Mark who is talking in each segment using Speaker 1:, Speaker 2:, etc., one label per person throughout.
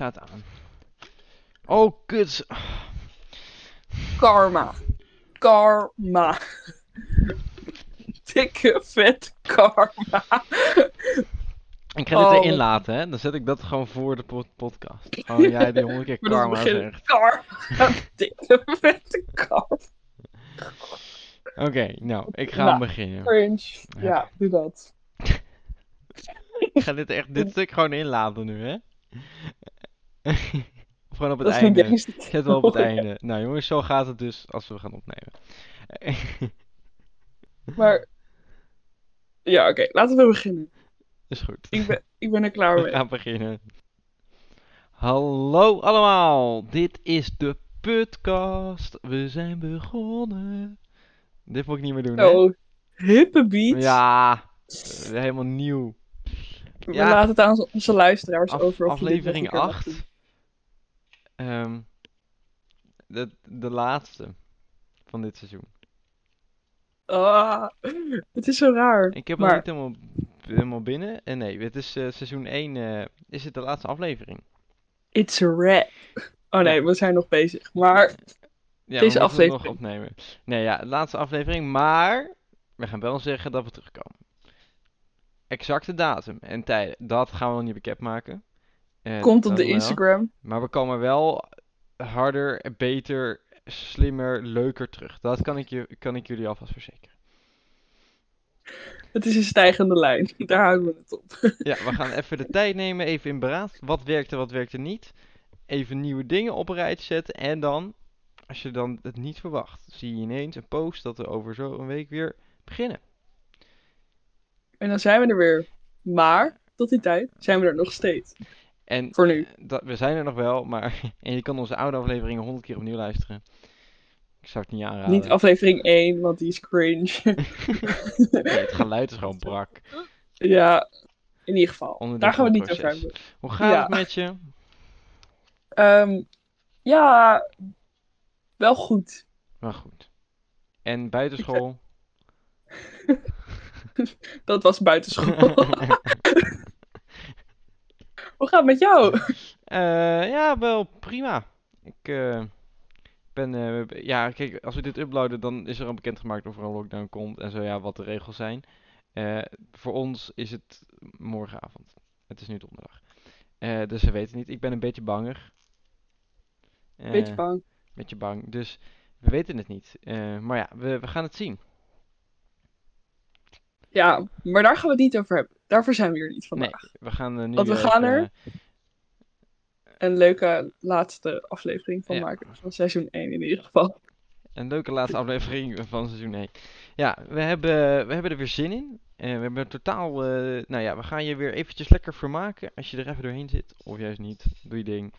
Speaker 1: staat aan. Oh, kut.
Speaker 2: Karma. Karma. Dikke vet karma.
Speaker 1: Ik ga dit
Speaker 2: Oh.
Speaker 1: erin laten, hè. Dan zet ik dat gewoon voor de pod- podcast. Gewoon jij die honderd keer karma zegt.
Speaker 2: Karma. Dikke vette karma.
Speaker 1: Oké, nou, ik ga
Speaker 2: Nou.
Speaker 1: beginnen.
Speaker 2: Cringe.
Speaker 1: Ja.
Speaker 2: Ja, doe dat.
Speaker 1: Ik ga dit echt, dit stuk gewoon inlaten nu, hè. Of gewoon op het
Speaker 2: Dat is mijn
Speaker 1: einde. Ik zet wel op het einde. Nou jongens, zo gaat het dus als we gaan opnemen.
Speaker 2: Maar. Ja, oké, laten we beginnen.
Speaker 1: Is goed.
Speaker 2: Ik ben, ik ben er klaar
Speaker 1: We
Speaker 2: mee.
Speaker 1: gaan beginnen. Hallo allemaal, dit is de podcast. We zijn begonnen. Dit moet ik niet meer doen, hè?
Speaker 2: Oh, hippe beat.
Speaker 1: Ja, eh, helemaal nieuw.
Speaker 2: We
Speaker 1: ja.
Speaker 2: laten het aan onze luisteraars
Speaker 1: Af-
Speaker 2: over.
Speaker 1: aflevering
Speaker 2: nog een keer mag
Speaker 1: 8. Ehm, de, de laatste van dit seizoen.
Speaker 2: Ah, het is zo raar.
Speaker 1: Ik heb hem
Speaker 2: maar
Speaker 1: niet helemaal, helemaal binnen. En nee, het is eh, seizoen 1, eh, is het de laatste aflevering.
Speaker 2: it's a wrap. Oh nee, we zijn nog bezig. Maar
Speaker 1: Ja,
Speaker 2: Deze
Speaker 1: we het nog
Speaker 2: aflevering.
Speaker 1: opnemen. Nee, ja, de laatste aflevering, maar we gaan wel zeggen dat we terugkomen. Exacte datum en tijden, dat gaan we nog niet bekendmaken.
Speaker 2: Komt op de
Speaker 1: wel.
Speaker 2: Instagram.
Speaker 1: Maar we komen wel harder, beter, slimmer, leuker terug. Dat kan ik, je, kan ik jullie alvast verzekeren.
Speaker 2: Het is een stijgende lijn. Daar houden we het op.
Speaker 1: Ja, we gaan even de tijd nemen, even in beraad. Wat werkte, wat werkte niet. Even nieuwe dingen op een rijtje zetten. En dan, als je dan het niet verwacht, zie je ineens een post dat we over zo een week weer beginnen.
Speaker 2: En dan zijn we er weer. Maar tot die tijd zijn we er nog steeds.
Speaker 1: En
Speaker 2: Voor nu.
Speaker 1: dat, we zijn er nog wel, maar en je kan onze oude afleveringen honderd keer opnieuw luisteren. Ik zou het niet aanraden.
Speaker 2: Niet aflevering 1, want die is cringe.
Speaker 1: Nee, het geluid is gewoon brak.
Speaker 2: ja, in ieder geval.
Speaker 1: Onderdeel
Speaker 2: Daar gaan we het niet over hebben.
Speaker 1: Hoe gaat
Speaker 2: Ja.
Speaker 1: het met je?
Speaker 2: Ehm, ja, wel goed.
Speaker 1: Wel goed. En buitenschool?
Speaker 2: Dat was buitenschool. Hoe gaat het met jou?
Speaker 1: Eh, ja, wel prima. Ik eh, ben, eh, ja, kijk, als we dit uploaden, dan is er al bekendgemaakt of er een lockdown komt en zo, ja, wat de regels zijn. Voor ons is het morgenavond. Het is nu donderdag. Dus we weten niet. Ik ben een beetje banger.
Speaker 2: Beetje bang.
Speaker 1: beetje bang. Dus we weten het niet. Maar ja, we, we gaan het zien.
Speaker 2: Ja, maar daar gaan we het niet over hebben. Daarvoor zijn we hier niet
Speaker 1: Nee,
Speaker 2: vandaag.
Speaker 1: we gaan eh, nu
Speaker 2: Want we gaan er Een leuke laatste aflevering van
Speaker 1: Ja.
Speaker 2: maken. Van seizoen 1 in ieder geval.
Speaker 1: Een leuke laatste aflevering van seizoen 1. Ja, we hebben, we hebben er weer zin in. En we hebben totaal, eh, nou ja, we gaan je weer eventjes lekker vermaken als je er even doorheen zit. Of juist niet, doe je ding.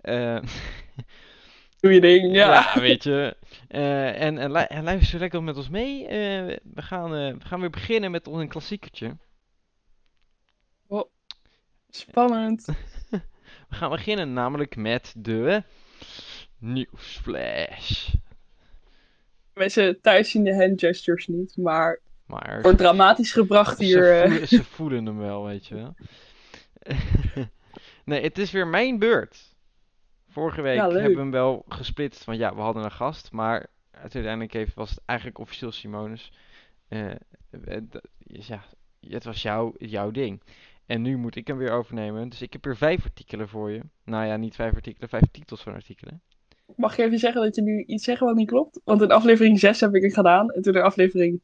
Speaker 1: Eh,
Speaker 2: Doe je ding, ja.
Speaker 1: ja, weet je. Eh, en, en, lu- en luister lekker met ons mee. Eh, we, gaan, eh, we gaan weer beginnen met ons een klassiekertje.
Speaker 2: Spannend.
Speaker 1: We gaan beginnen namelijk met de nieuwsflash.
Speaker 2: Mensen thuis zien de hand gestures niet, maar
Speaker 1: Maar
Speaker 2: wordt dramatisch gebracht
Speaker 1: Ze
Speaker 2: hier. eh.
Speaker 1: voelen, ze voelen hem wel, weet je wel. nee, het is weer mijn beurt. Vorige week
Speaker 2: Ja,
Speaker 1: hebben we hem wel gesplitst, want ja, we hadden een gast, maar uiteindelijk heeft, was het eigenlijk officieel Simonis. Eh, eh, ja, het was jouw, jouw ding. En nu moet ik hem weer overnemen, dus ik heb hier vijf artikelen voor je. Nou ja, niet vijf artikelen, vijf titels van artikelen.
Speaker 2: Mag je even zeggen dat je nu iets zegt wat niet klopt? Want in aflevering 6 heb ik het gedaan. En toen in aflevering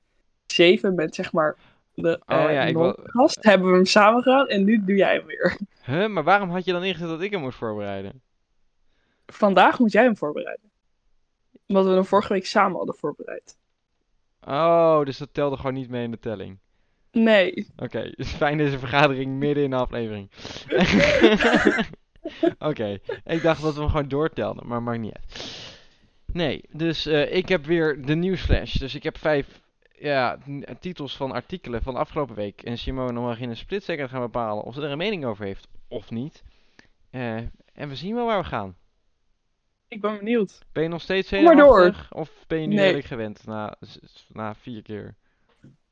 Speaker 2: 7 met zeg maar de
Speaker 1: Oh
Speaker 2: eh,
Speaker 1: ja, ik wil-
Speaker 2: gast hebben we hem samen gedaan. En nu doe jij hem weer.
Speaker 1: Huh, maar waarom had je dan ingezet dat ik hem moest voorbereiden?
Speaker 2: Vandaag moet jij hem voorbereiden. Omdat we hem vorige week samen hadden voorbereid.
Speaker 1: Oh, dus dat telde gewoon niet mee in de telling.
Speaker 2: Nee.
Speaker 1: Oké, dus fijn deze vergadering midden in de aflevering. Oké, ik dacht dat we hem gewoon doortelden, maar maakt niet uit. Nee, dus eh, ik heb weer de nieuwsflash. Dus ik heb vijf ja, titels van artikelen van de afgelopen week. En Simone mag in een split second gaan bepalen of ze er een mening over heeft of niet. Eh, en we zien wel waar we gaan.
Speaker 2: Ik ben benieuwd.
Speaker 1: Ben je nog steeds zenuwachtig? Of ben je nu
Speaker 2: Nee.
Speaker 1: redelijk gewend na, na vier keer?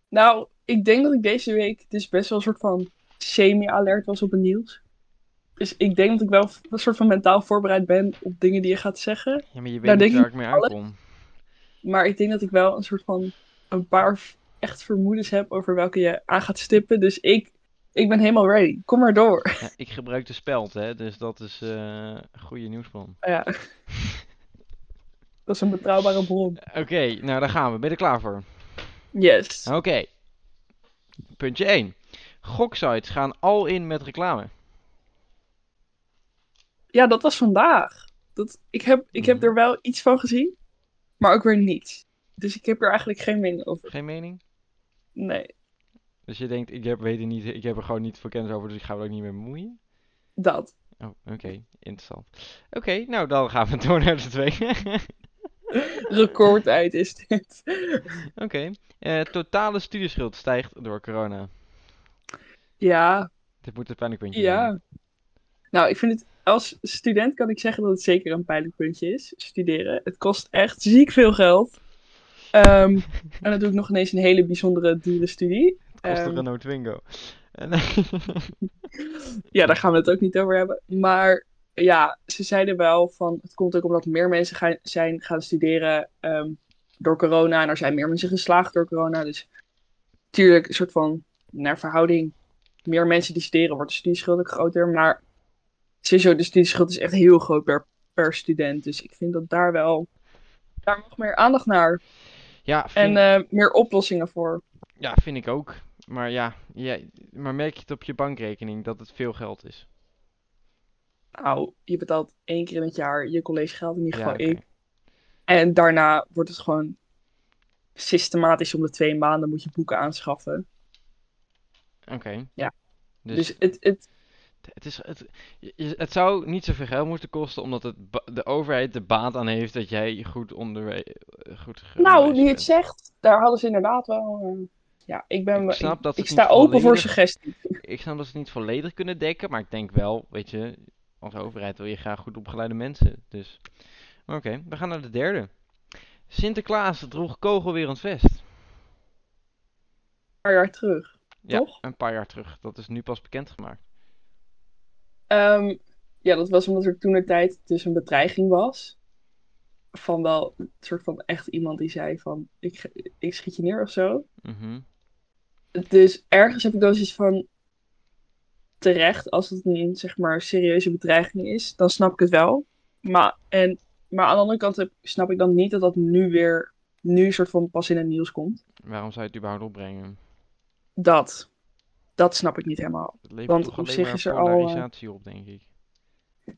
Speaker 2: Nou, ik denk dat ik deze week dus best wel een soort van semi-alert was op het nieuws. Dus ik denk dat ik wel een soort van mentaal voorbereid ben op dingen die je gaat zeggen.
Speaker 1: Ja, maar je weet
Speaker 2: Daar
Speaker 1: niet waar
Speaker 2: ik
Speaker 1: mee uitkom.
Speaker 2: Maar ik denk dat ik wel een soort van een paar echt vermoedens heb over welke je aan gaat stippen. Dus ik, ik ben helemaal ready. Kom maar door.
Speaker 1: Ja, ik gebruik de speld, hè, dus dat is eh een goede nieuwsbron.
Speaker 2: Ja. Dat is een betrouwbare bron.
Speaker 1: Oké, nou daar gaan we. Ben je er klaar voor?
Speaker 2: Yes.
Speaker 1: Oké. Puntje 1. Goksites gaan al in met reclame.
Speaker 2: Ja, dat was vandaag. Dat, ik, heb, ik heb
Speaker 1: Mhm.
Speaker 2: er wel iets van gezien, maar ook weer niet. Dus ik heb er eigenlijk geen mening over.
Speaker 1: Geen mening?
Speaker 2: Nee,
Speaker 1: Dus je denkt, ik heb, weet het niet, ik heb er gewoon niet veel kennis over, dus ik ga er ook niet mee bemoeien?
Speaker 2: dat.
Speaker 1: Oh, oké. Interessant. Oké, nou dan gaan we door naar de twee.
Speaker 2: Recordtijd is dit.
Speaker 1: Oké. Eh, totale studieschuld stijgt door corona.
Speaker 2: Ja,
Speaker 1: Dit moet het pijnlijkpuntje zijn.
Speaker 2: ja. Nou, ik vind het als student kan ik zeggen dat het zeker een pijnlijk puntje is. Studeren. Het kost echt ziek veel geld. Ehm, en dan doe ik nog ineens een hele bijzondere dure studie.
Speaker 1: Kost een
Speaker 2: Ehm,
Speaker 1: Renault Twingo. En,
Speaker 2: Ja, daar gaan we het ook niet over hebben. Maar ja, ze zeiden wel van het komt ook omdat meer mensen gaan, zijn gaan studeren ehm, door corona. En er zijn meer mensen geslaagd door corona. Dus natuurlijk een soort van naar verhouding. Meer mensen die studeren, wordt de studieschuld ook groter. Maar sowieso, de studieschuld is echt heel groot per, per student. Dus ik vind dat daar wel, daar mag meer aandacht naar.
Speaker 1: ja,
Speaker 2: En
Speaker 1: vind,
Speaker 2: eh, meer oplossingen voor.
Speaker 1: ja, vind ik ook. Maar ja, ja, maar merk je het op je bankrekening dat het veel geld is?
Speaker 2: Nou, je betaalt één keer in het jaar je collegegeld, in ieder
Speaker 1: Ja,
Speaker 2: geval ik. En daarna wordt het gewoon systematisch om de twee maanden moet je boeken aanschaffen.
Speaker 1: Oké.
Speaker 2: Ja.
Speaker 1: Dus,
Speaker 2: Dus het, het,
Speaker 1: het, is, het, het zou niet zoveel geld moeten kosten, omdat het de overheid de baat aan heeft dat jij goed onderwe eh, goed
Speaker 2: nou, je het zegt, daar hadden ze inderdaad wel. eh, ja, ik ben.
Speaker 1: Ik snap dat
Speaker 2: sta open voor suggesties.
Speaker 1: Ik snap dat ze het niet volledig kunnen dekken, maar ik denk wel, weet je, als overheid wil je graag goed opgeleide mensen. Dus, oké, we gaan naar de derde. Sinterklaas droeg kogelwerend vest.
Speaker 2: Een paar jaar terug.
Speaker 1: Ja,
Speaker 2: Toch?
Speaker 1: een paar jaar terug. Dat is nu pas bekendgemaakt.
Speaker 2: Ehm, ja, dat was omdat er toen de tijd dus een bedreiging was. Van wel een soort van echt iemand die zei van ik, ik schiet je neer of zo.
Speaker 1: Mhm.
Speaker 2: Dus ergens heb ik dan zoiets van terecht, als het een zeg maar serieuze bedreiging is, dan snap ik het wel. Maar, en, maar aan de andere kant heb- snap ik dan niet dat dat nu weer, nu een soort van pas in het nieuws komt.
Speaker 1: Waarom zou je het überhaupt opbrengen?
Speaker 2: Dat, dat snap ik niet helemaal.
Speaker 1: Het levert
Speaker 2: Want op zich is er al,
Speaker 1: polarisatie op, denk ik.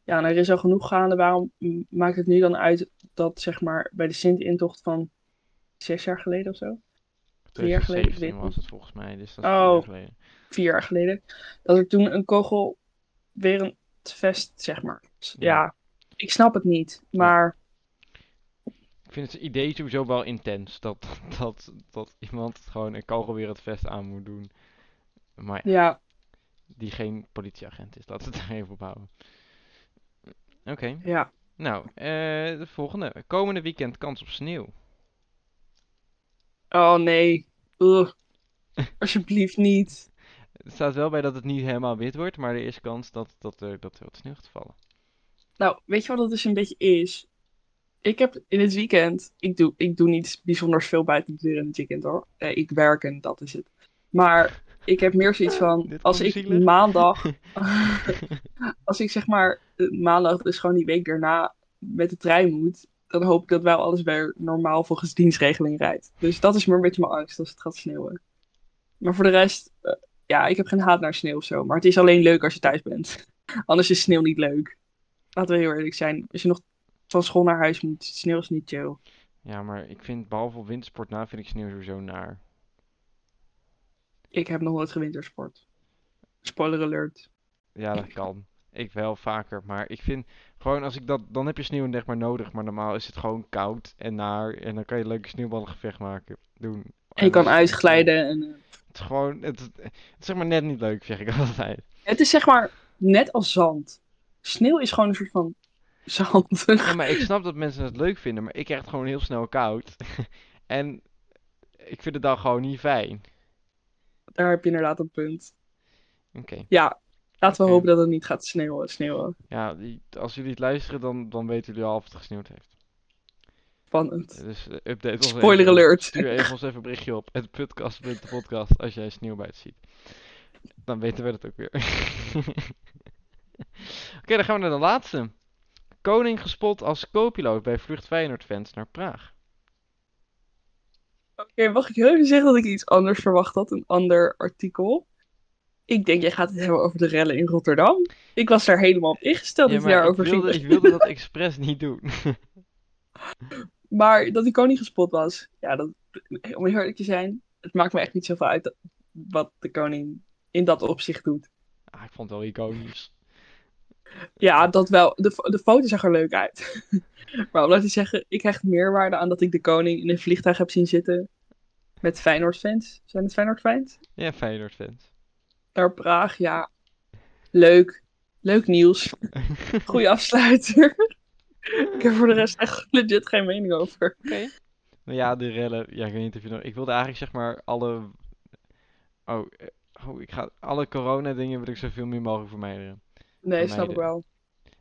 Speaker 2: Ja, en er is al genoeg gaande, waarom maakt het nu dan uit dat zeg maar bij de Sint-intocht van zes jaar geleden of zo, drie jaar geleden, ik
Speaker 1: 2017
Speaker 2: weet
Speaker 1: was het volgens mij, dus dat is
Speaker 2: Oh.
Speaker 1: vier jaar geleden.
Speaker 2: vier jaar geleden, dat er toen een kogel weer een vest, zeg maar.
Speaker 1: Ja.
Speaker 2: Ja, ik snap het niet, maar
Speaker 1: Ik vind het idee sowieso wel intens, dat, dat, dat iemand gewoon een kogelwerend vest aan moet doen. Maar ja,
Speaker 2: ja,
Speaker 1: die geen politieagent is. Laten we het daar even op houden. Oké,
Speaker 2: ja.
Speaker 1: nou, eh, de volgende. Komende weekend kans op sneeuw.
Speaker 2: Oh nee. Ugh. Alsjeblieft niet.
Speaker 1: Er staat wel bij dat het niet helemaal wit wordt, maar er is kans dat, dat, er, dat er wat sneeuw gaat vallen.
Speaker 2: Nou, weet je wat het dus een beetje is? Ik heb in het weekend, ik doe, ik doe niet bijzonders veel buiten de deur in het weekend hoor. Eh, ik werk en dat is het. Maar ik heb meer zoiets van, als ik
Speaker 1: zielig?
Speaker 2: maandag, als ik zeg maar eh, maandag, dus gewoon die week daarna met de trein moet, dan hoop ik dat wel alles weer normaal volgens dienstregeling rijdt. Dus dat is meer een beetje mijn angst als het gaat sneeuwen. Maar voor de rest, eh, ja, ik heb geen haat naar sneeuw of zo. Maar het is alleen leuk als je thuis bent. Anders is sneeuw niet leuk. Laten we heel eerlijk zijn. Als je nog van school naar huis moet, sneeuw is niet chill.
Speaker 1: Ja, maar ik vind, behalve op wintersport na, vind ik sneeuw sowieso naar.
Speaker 2: Ik heb nog nooit gewintersport. Spoiler alert.
Speaker 1: Ja, dat kan. Ik wel vaker, maar ik vind gewoon als ik dat, dan heb je sneeuw echt maar nodig, maar normaal is het gewoon koud en naar en dan kan je leuke sneeuwballengevecht maken, doen.
Speaker 2: En je kan uitglijden. En, eh,
Speaker 1: Het is gewoon, het, het is zeg maar net niet leuk, zeg ik altijd.
Speaker 2: Het is zeg maar net als zand. Sneeuw is gewoon een soort van zand.
Speaker 1: Ja, maar ik snap dat mensen het leuk vinden, maar ik krijg het gewoon heel snel koud. En ik vind het dan gewoon niet fijn.
Speaker 2: Daar heb je inderdaad een punt.
Speaker 1: Oké.
Speaker 2: Ja, Laten we hopen dat het niet gaat sneeuwen. sneeuwen.
Speaker 1: Ja, die, als jullie het luisteren, dan, dan weten jullie al of het gesneeuwd heeft.
Speaker 2: Spannend.
Speaker 1: Dus eh, update ons
Speaker 2: Spoiler
Speaker 1: even.
Speaker 2: alert.
Speaker 1: Stuur even ons even een berichtje op. Het podcast met de podcast als jij sneeuw buiten ziet. Dan weten we het ook weer. Oké, dan gaan we naar de laatste. Koning gespot als co-piloot bij Vlucht Feyenoord fans naar Praag.
Speaker 2: Oké, mag ik heel even zeggen dat ik iets anders verwacht had? Een ander artikel. Ik denk, jij gaat het hebben over de rellen in Rotterdam. Ik was daar helemaal op ingesteld
Speaker 1: Ja,
Speaker 2: dat je
Speaker 1: maar ik
Speaker 2: daarover
Speaker 1: wilde,
Speaker 2: ging.
Speaker 1: ik wilde dat expres niet doen.
Speaker 2: Maar dat die koning gespot was, ja, dat, om eerlijk te zijn, het maakt me echt niet zoveel uit dat- wat de koning in dat opzicht doet.
Speaker 1: Ah, ik vond het wel iconisch.
Speaker 2: Ja, dat wel. De, de foto zag er leuk uit. maar om nou te zeggen, ik hecht meerwaarde aan dat ik de koning in een vliegtuig heb zien zitten met Feyenoord-fans. Zijn het Feyenoord-fans?
Speaker 1: Ja, Feyenoord fans.
Speaker 2: Naar Praag, ja. Leuk. Leuk nieuws. Goeie afsluiter. ik heb voor de rest echt legit geen mening over.
Speaker 1: Oké. Nou ja, de rellen. Ja, ik weet niet of je nog. Ik wilde eigenlijk zeg maar alle. Oh, eh, oh ik ga alle corona dingen wil ik zoveel meer mogelijk vermijden.
Speaker 2: Nee, snap ik wel.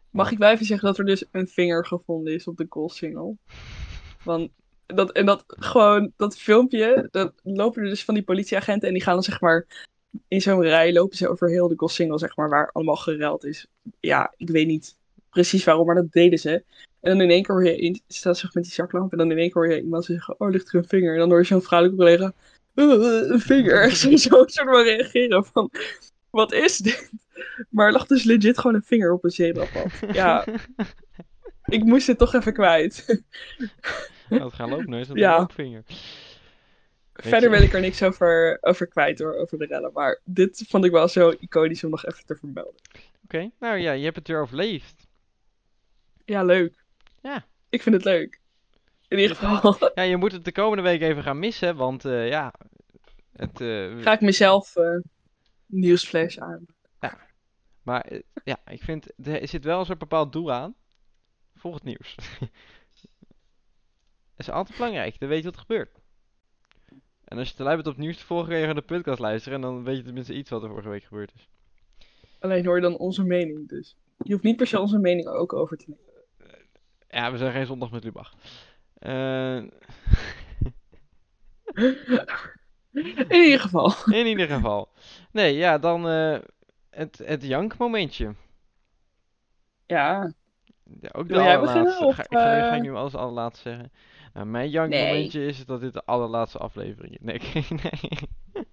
Speaker 2: Mag ik wel even zeggen dat er dus een vinger gevonden is op de single? Want dat, en dat gewoon, dat filmpje, dat lopen er dus van die politieagenten en die gaan dan zeg maar in zo'n rij lopen ze over heel de single, zeg maar, waar allemaal gereld is. Ja, ik weet niet precies waarom, maar dat deden ze. En dan in één keer hoor je, in, staat ze met die zaklamp en dan in één keer hoor je iemand zeggen, oh, ligt er een vinger? En dan hoor je zo'n vrouwelijke collega, "Eh, een vinger. Zo, zo soort van reageren van, wat is dit? Maar er lag dus legit gewoon een vinger op een zebrapad. Ja, ik moest het toch even kwijt.
Speaker 1: Het gaan lopen, is dat
Speaker 2: Ja.
Speaker 1: een loopvinger.
Speaker 2: Verder wil ik er niks over, over kwijt hoor, over de rellen. Maar dit vond ik wel zo iconisch om nog even te vermelden.
Speaker 1: Oké, nou ja, je hebt het weer overleefd.
Speaker 2: Ja, leuk.
Speaker 1: Ja.
Speaker 2: Ik vind het leuk. In ieder geval
Speaker 1: Ja, je moet het de komende week even gaan missen, want eh, ja, het, eh,
Speaker 2: ga ik mezelf eh nieuwsflash aan.
Speaker 1: maar eh, ja, ik vind, er zit wel een soort bepaald doel aan. Volg het nieuws. Dat is altijd belangrijk, dan weet je wat er gebeurt. En als je te lui bent op nieuws te volgen, kan je gewoon de podcast luisteren en dan weet je tenminste iets wat er vorige week gebeurd is.
Speaker 2: Alleen hoor je dan onze mening dus. Je hoeft niet per se onze mening ook over te nemen.
Speaker 1: Ja, we zijn geen zondag met Lubach. Eh,
Speaker 2: In ieder geval.
Speaker 1: in ieder geval. Nee, ja, dan eh, het, het jankmomentje.
Speaker 2: Ja,
Speaker 1: Ja, ook de
Speaker 2: Wil jij
Speaker 1: allerlaatste.
Speaker 2: beginnen, of,
Speaker 1: Ga, ik ga, ga
Speaker 2: eh?
Speaker 1: ik nu alles allerlaatste zeggen? Nou, mijn jankmomentje is dat dit de allerlaatste aflevering is. Nee, nee.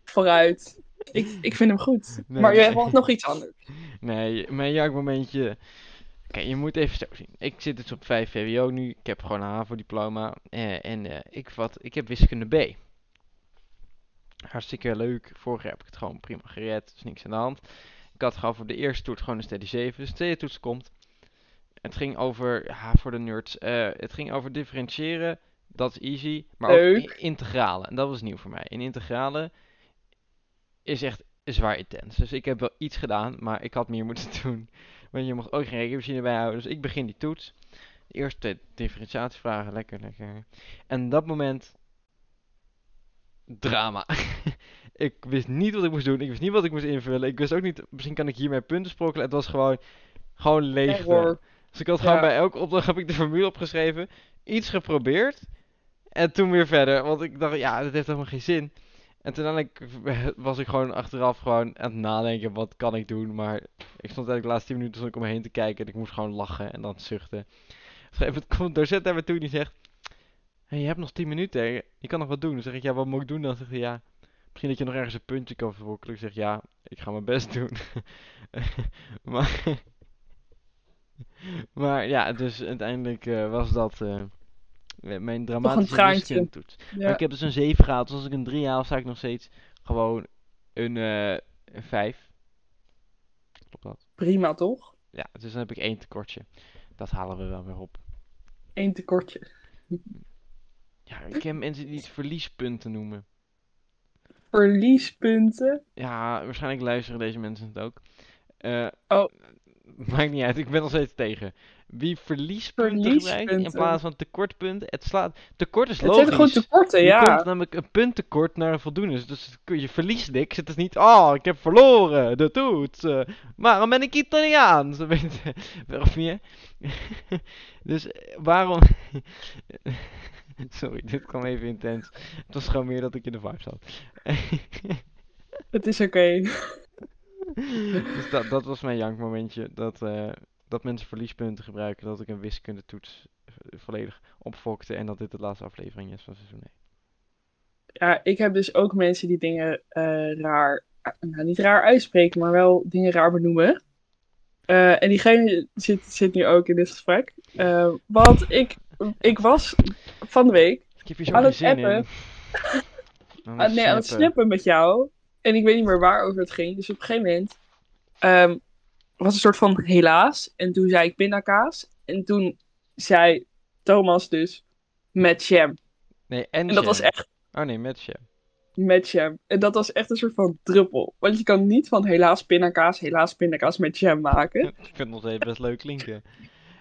Speaker 2: vooruit. Ik, ik vind hem goed.
Speaker 1: Nee.
Speaker 2: Maar jij had nog iets anders.
Speaker 1: Nee, mijn jankmomentje. Kijk, je moet even zo zien. Ik zit dus op 5 VWO nu. Ik heb gewoon een HAVO-diploma. eh, en eh, ik, wat, ik heb wiskunde B. Hartstikke leuk. Vorig jaar heb ik het gewoon prima gered. Dus niks aan de hand. Ik had gewoon voor de eerste toets gewoon een steady 7. Dus de tweede toets komt. Het ging over, voor de nerds. eh, het ging over differentiëren. Dat is easy. Maar ook
Speaker 2: Leuk.
Speaker 1: integralen. En dat was nieuw voor mij. In integralen is echt zwaar intens. Dus ik heb wel iets gedaan, maar ik had meer moeten doen. Want je mocht ook geen rekenmachine bijhouden. Dus ik begin die toets. De eerste differentiatievragen, lekker, lekker. En dat moment... Drama. ik wist niet wat ik moest doen. Ik wist niet wat ik moest invullen. Ik wist ook niet... Misschien kan ik hiermee punten sprokkelen. Het was gewoon... Gewoon leegte. Dus ik had gewoon
Speaker 2: Ja.
Speaker 1: bij elke opdracht heb ik de formule opgeschreven. Iets geprobeerd. En toen weer verder. Want ik dacht, ja, dat heeft helemaal geen zin. En toen was ik gewoon achteraf gewoon aan het nadenken, wat kan ik doen? Maar ik stond eigenlijk de laatste 10 minuten stond ik om me heen te kijken en ik moest gewoon lachen en dan zuchten. Op een gegeven moment komt docent naar me toe en die zegt, hey, je hebt nog 10 minuten, hè? je kan nog wat doen. Dan zeg ik, ja, wat moet ik doen? Dan zegt hij, ja, misschien dat je nog ergens een puntje kan verwokkelen. Ik zeg, ja, ik ga mijn best doen. maar, maar ja, dus uiteindelijk eh, was dat eh, mijn dramatische
Speaker 2: traantje.
Speaker 1: wiskundetoets. Maar
Speaker 2: Ja.
Speaker 1: ik heb dus een 7 gehaald. Dus als ik een 3 haal, sta ik nog steeds gewoon een, eh een 5. Klopt dat?
Speaker 2: Prima toch?
Speaker 1: Ja, dus dan heb ik één tekortje. Dat halen we wel weer op.
Speaker 2: Eén tekortje.
Speaker 1: Ja, ik ken mensen die het verliespunten noemen.
Speaker 2: Verliespunten.
Speaker 1: Ja, waarschijnlijk luisteren deze mensen het ook. Eh,
Speaker 2: Oh.
Speaker 1: Maakt niet uit, ik ben nog steeds tegen. Wie verliespunten gebruikt in plaats van tekortpunten. Het slaat... Tekort is
Speaker 2: Het zijn
Speaker 1: logisch.
Speaker 2: gewoon tekorten,
Speaker 1: Je
Speaker 2: ja.
Speaker 1: komt namelijk een punttekort naar een voldoende. Dus kun je verliest niks. Het is niet, oh, ik heb verloren, de toets. eh, waarom ben ik Italiaans? Weet je, Of meer. dus eh, waarom... Sorry, dit kwam even intens. Het was gewoon meer dat ik in de vibe zat.
Speaker 2: Het is oké.
Speaker 1: dus dat, dat was mijn jankmomentje. Dat, eh, dat mensen verliespunten gebruiken. Dat ik een wiskundetoets eh, volledig opfokte. En dat dit de laatste aflevering is van seizoen 1.
Speaker 2: Ja, ik heb dus ook mensen die dingen eh, raar, nou niet raar uitspreken, maar wel dingen raar benoemen. En diegene zit, zit nu ook in dit gesprek. Want ik, ik was van de week
Speaker 1: zo
Speaker 2: Aan het appen.
Speaker 1: Aan
Speaker 2: aan, nee, aan het
Speaker 1: snappen
Speaker 2: met jou. En ik weet niet meer waarover het ging. Dus op een gegeven moment ehm, was een soort van helaas. En toen zei ik pindakaas. En toen zei Thomas dus met jam.
Speaker 1: Nee, en
Speaker 2: En dat was echt
Speaker 1: Oh nee, met jam.
Speaker 2: met jam. En dat was echt een soort van druppel. Want je kan niet van helaas pindakaas, helaas pindakaas met jam maken.
Speaker 1: Ik vind het nog steeds best leuk klinken.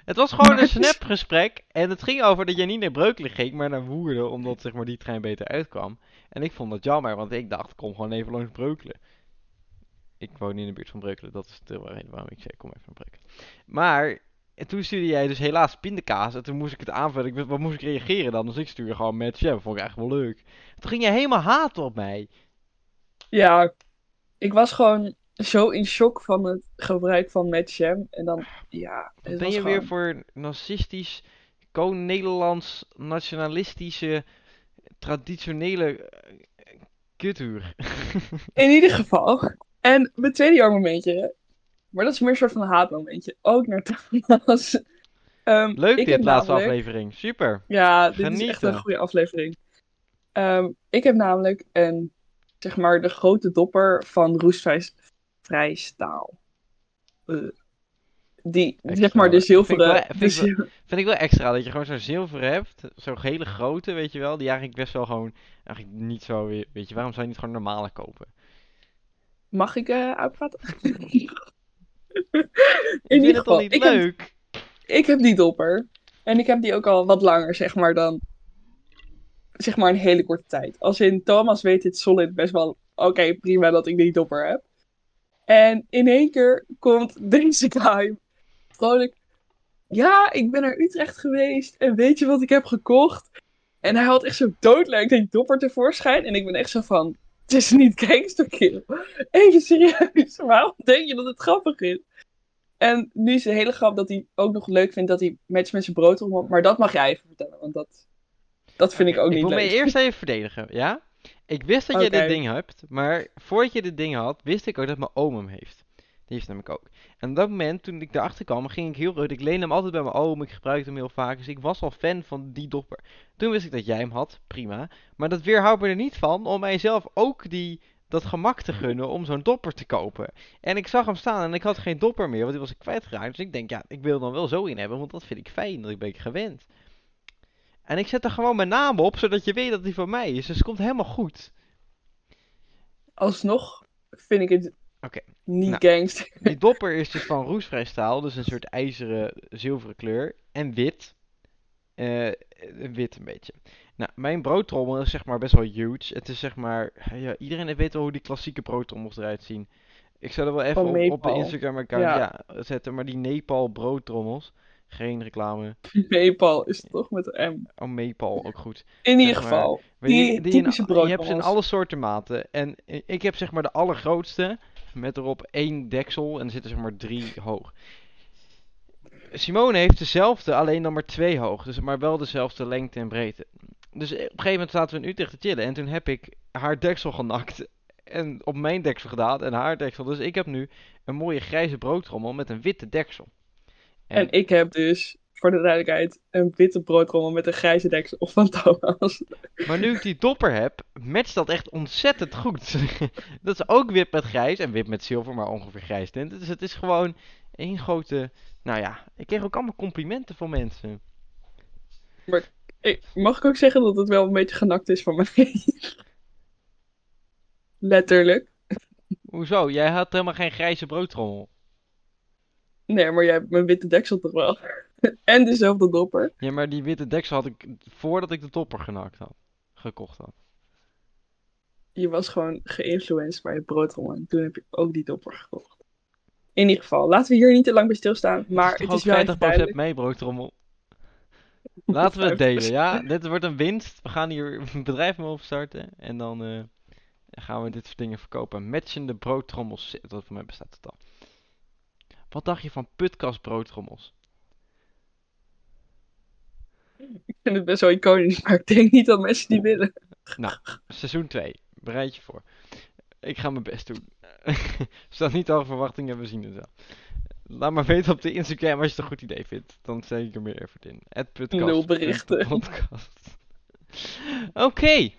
Speaker 1: Het was gewoon een snapgesprek en het ging over dat jij niet naar Breukelen ging, maar naar Woerden, omdat zeg maar die trein beter uitkwam. En ik vond dat jammer, want ik dacht, kom gewoon even langs Breukelen. Ik woon in de buurt van Breukelen, dat is de reden waarom ik zei, kom even naar Breukelen. Maar en toen stuurde jij dus helaas pindakaas en toen moest ik het aanvullen. Ik wat moest ik reageren dan? Dus ik stuurde gewoon met jam, vond ik eigenlijk wel leuk. Toen ging je helemaal haten op mij.
Speaker 2: Ja, ik was gewoon zo in shock van het gebruik van met jam. En dan, ja, het
Speaker 1: ben je weer voor narcistisch, ko-Nederlands, nationalistische, traditionele eh, kuthuur?
Speaker 2: In ieder geval. En mijn tweede jaarmomentje, maar dat is meer een soort van een haatmomentje. Ook naar Thomas. Ehm,
Speaker 1: Leuk dit, laatste
Speaker 2: namelijk-
Speaker 1: aflevering. Super.
Speaker 2: Ja, dit is echt een goede aflevering. Ehm, ik heb namelijk een, zeg maar, de grote dopper van roestvrij vrij staal. Eh, die,
Speaker 1: Extra.
Speaker 2: zeg maar, de
Speaker 1: Vind ik
Speaker 2: zilveren...
Speaker 1: wel- vind ik wel- Vind ik wel extra dat je gewoon zo'n zilver hebt. Zo'n hele grote, weet je wel. Die eigenlijk best wel gewoon, eigenlijk niet zo, weer- weet je, waarom zou je niet gewoon normale kopen?
Speaker 2: Mag ik eh uitpraten? In ieder geval,
Speaker 1: niet
Speaker 2: ik heb,
Speaker 1: leuk?
Speaker 2: ik heb die dopper. En ik heb die ook al wat langer, zeg maar, dan... Zeg maar een hele korte tijd. Als in Thomas weet dit solid best wel... Oké, prima dat ik die dopper heb. En in één keer komt deze guy vrolijk... Ja, ik ben naar Utrecht geweest. En weet je wat ik heb gekocht? En hij had echt zo doodleuk die dopper tevoorschijn. En ik ben echt zo van... Het is niet gangsterkill. Even serieus. Waarom denk je dat het grappig is? En nu is de hele grap dat hij ook nog leuk vindt dat hij matcht met zijn broodrommel. Maar dat mag jij even vertellen, want dat, dat vind ik ook
Speaker 1: Ik
Speaker 2: niet
Speaker 1: moet me
Speaker 2: leuk.
Speaker 1: eerst even verdedigen, ja? Ik wist dat jij
Speaker 2: Oké.
Speaker 1: dit ding hebt, maar voordat je dit ding had, wist ik ook dat mijn oom hem heeft. Die heeft hem namelijk ook. En op dat moment, toen ik erachter kwam, ging ik heel rood. Ik leende hem altijd bij mijn oom, ik gebruikte hem heel vaak. Dus ik was al fan van die dopper. Toen wist ik dat jij hem had, prima. Maar dat weerhoudt me er niet van om mijzelf ook die, dat gemak te gunnen om zo'n dopper te kopen. En ik zag hem staan en ik had geen dopper meer, want die was ik kwijtgeraakt. Dus ik denk, ja, ik wil dan wel zo in hebben, want dat vind ik fijn, dat ben ik gewend. En ik zet er gewoon mijn naam op, zodat je weet dat die van mij is. Dus het komt helemaal goed.
Speaker 2: Alsnog vind ik het niet
Speaker 1: nou.
Speaker 2: gangster.
Speaker 1: Die dopper is dus van roestvrij staal, dus een soort ijzeren, zilveren kleur. En wit. Eh, wit een beetje. Nou, mijn broodtrommel is zeg maar best wel huge. Het is zeg maar, ja, iedereen weet wel hoe die klassieke broodtrommels eruit zien. Ik zal er wel even op, op de. Instagram account
Speaker 2: Ja.
Speaker 1: ja. zetten, maar die Nepal broodtrommels. Geen reclame.
Speaker 2: Nepal is het toch met een M.
Speaker 1: Oh, Nepal, ook goed.
Speaker 2: In ieder
Speaker 1: Zeg maar,
Speaker 2: geval, die,
Speaker 1: in-
Speaker 2: typische
Speaker 1: in, je hebt ze in alle soorten maten. En ik heb zeg maar de allergrootste. Met erop één deksel. En er zitten zeg maar drie hoog. Simone heeft dezelfde, alleen dan maar twee hoog. Dus maar wel dezelfde lengte en breedte. Dus op een gegeven moment zaten we in Utrecht te chillen. En toen heb ik haar deksel genakt. En op mijn deksel gedaan. En haar deksel. Dus ik heb nu een mooie grijze broodtrommel met een witte deksel.
Speaker 2: En ik heb dus, voor de duidelijkheid, een witte broodrommel met een grijze deksel van Thomas.
Speaker 1: Maar nu ik die dopper heb, matcht dat echt ontzettend goed. dat is ook wit met grijs en wit met zilver, maar ongeveer grijs tint. Dus het is gewoon één grote... Nou ja, ik kreeg ook allemaal complimenten van mensen.
Speaker 2: Ik, mag ik ook zeggen dat het wel een beetje genakt is van mij? Letterlijk.
Speaker 1: Hoezo? Jij had helemaal geen grijze broodtrommel.
Speaker 2: Nee, maar jij hebt mijn witte deksel toch wel. en dezelfde dopper.
Speaker 1: Ja, maar die witte deksel had ik voordat ik de topper genakt had. Gekocht had.
Speaker 2: Je was gewoon geïnfluenced bij het broodrommel. En toen heb je ook die dopper gekocht. In ieder geval, laten we hier niet te lang bij stilstaan. Maar het is wel even
Speaker 1: 50%
Speaker 2: duidelijk.
Speaker 1: mee, broodtrommel. Laten we het delen, ja? Dit wordt een winst. We gaan hier een bedrijf mee opstarten. En dan eh, gaan we dit soort dingen verkopen. Matchende broodtrommels. Dat voor mij bestaat het al. Wat dacht je van putkast broodtrommels?
Speaker 2: Ik vind het best wel iconisch, maar ik denk niet dat mensen die willen.
Speaker 1: Seizoen 2. Bereid je voor. Ik ga mijn best doen. Staat niet al verwachtingen, we zien het wel. Laat maar weten op de Instagram als je het een goed idee vindt. Dan steek ik er meer effort in. Putkast.
Speaker 2: Nul berichten.
Speaker 1: Podcast. Oké.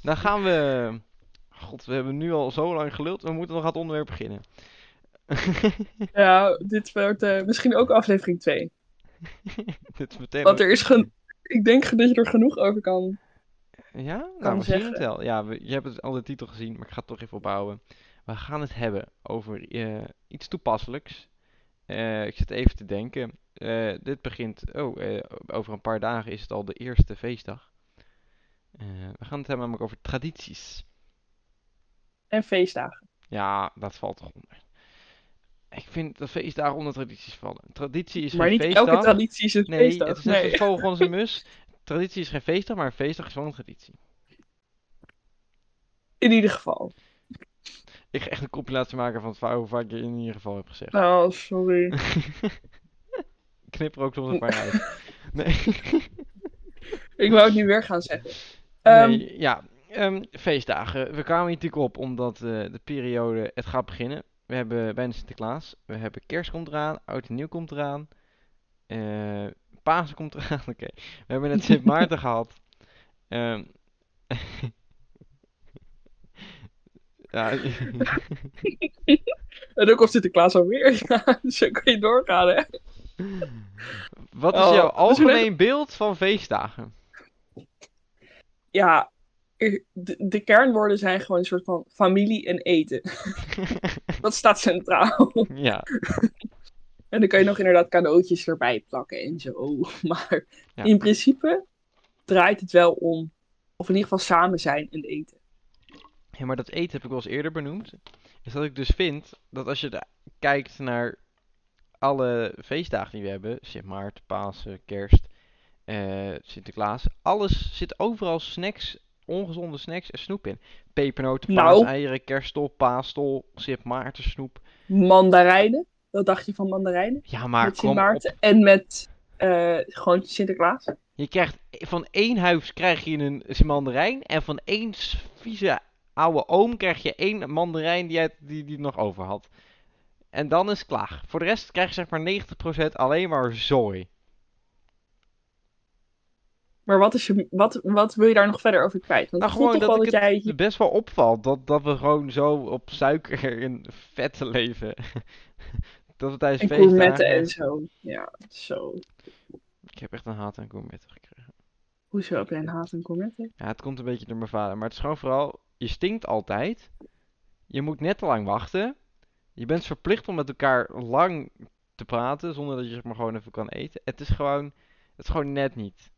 Speaker 1: Dan gaan we... God, we hebben nu al zo lang geluld. We moeten nog aan het onderwerp beginnen.
Speaker 2: Ja, dit wordt eh, misschien ook aflevering 2.
Speaker 1: Dit meteen...
Speaker 2: Want er is gen... Ik denk dat je er genoeg over kan.
Speaker 1: Ja? Nou,
Speaker 2: kan
Speaker 1: zien
Speaker 2: zeggen.
Speaker 1: het wel. Ja, we- je hebt het al de titel gezien, maar ik ga het toch even opbouwen. We gaan het hebben over eh, iets toepasselijks. Eh, ik zit even te denken. Dit begint... Oh, over een paar dagen is het al de eerste feestdag. We gaan het hebben namelijk over tradities.
Speaker 2: En feestdagen.
Speaker 1: Ja, dat valt toch onder. Ik vind dat feestdagen onder tradities vallen. Traditie is
Speaker 2: Maar
Speaker 1: geen
Speaker 2: niet
Speaker 1: feestdag.
Speaker 2: elke traditie is een
Speaker 1: Nee,
Speaker 2: feestdag.
Speaker 1: het is net
Speaker 2: nee.
Speaker 1: als mus. Traditie is geen feestdag, maar een feestdag is wel een traditie.
Speaker 2: In ieder geval.
Speaker 1: Ik ga echt een compilatie maken van het hoe vaak je in ieder geval hebt gezegd.
Speaker 2: Oh, sorry.
Speaker 1: Ik knip er ook soms een paar uit. Nee.
Speaker 2: Ik wou het nu weer gaan zeggen. Ehm,
Speaker 1: nee, ja. ehm, feestdagen. We kwamen hier natuurlijk op omdat eh, de periode, het gaat beginnen. We hebben bijna Sinterklaas. We hebben kerst komt eraan. Oud en nieuw komt eraan. eh Pasen komt eraan. Oké. We hebben net Sint Maarten gehad. Ehm ja,
Speaker 2: En ook op Sinterklaas alweer. Ja, zo kan je doorgaan, hè.
Speaker 1: wat is
Speaker 2: Oh,
Speaker 1: jouw algemeen beeld van feestdagen?
Speaker 2: Ja, de, de kernwoorden zijn gewoon een soort van familie en eten. Dat staat centraal.
Speaker 1: ja,
Speaker 2: En dan kan je nog inderdaad cadeautjes erbij plakken en zo. Maar
Speaker 1: Ja.
Speaker 2: in principe draait het wel om, of in ieder geval samen zijn en eten.
Speaker 1: Ja, maar dat eten heb ik wel eens eerder benoemd. Is dat ik dus vind dat als je kijkt naar alle feestdagen die we hebben, Sint Maarten, Pasen, Kerst, eh, Sinterklaas, alles zit overal snacks, ongezonde snacks en snoep in. Pepernoten,
Speaker 2: Nou.
Speaker 1: paaseieren, kerststol, paastol, Sint Maarten snoep.
Speaker 2: Mandarijnen, wat dacht je van mandarijnen?
Speaker 1: Ja, maar
Speaker 2: met Sint. Maarten en met eh, gewoon Sinterklaas.
Speaker 1: Je krijgt van één huis krijg je een mandarijn en van één vieze oude oom krijg je één mandarijn die, uit, die, die nog over had. En dan is het klaar. Voor de rest krijg je zeg maar 90% alleen maar zooi.
Speaker 2: Maar wat, is je, wat, wat wil je daar nog verder over kwijt? Want
Speaker 1: Nou,
Speaker 2: ik
Speaker 1: gewoon dat
Speaker 2: wel
Speaker 1: ik
Speaker 2: dat jij...
Speaker 1: het best wel opvalt dat, dat we gewoon zo op suiker en vetten leven. dat we tijdens
Speaker 2: En
Speaker 1: feestdagen...
Speaker 2: en zo. Ja, zo.
Speaker 1: Ik heb echt een haat aan gourmetten gekregen.
Speaker 2: Hoezo heb jij een haat aan gourmetten?
Speaker 1: Ja, het komt een beetje door mijn vader. Maar het is gewoon vooral, je stinkt altijd. Je moet net te lang wachten. Je bent verplicht om met elkaar lang te praten, zonder dat je zeg maar gewoon even kan eten. Het is gewoon, het is gewoon net niet.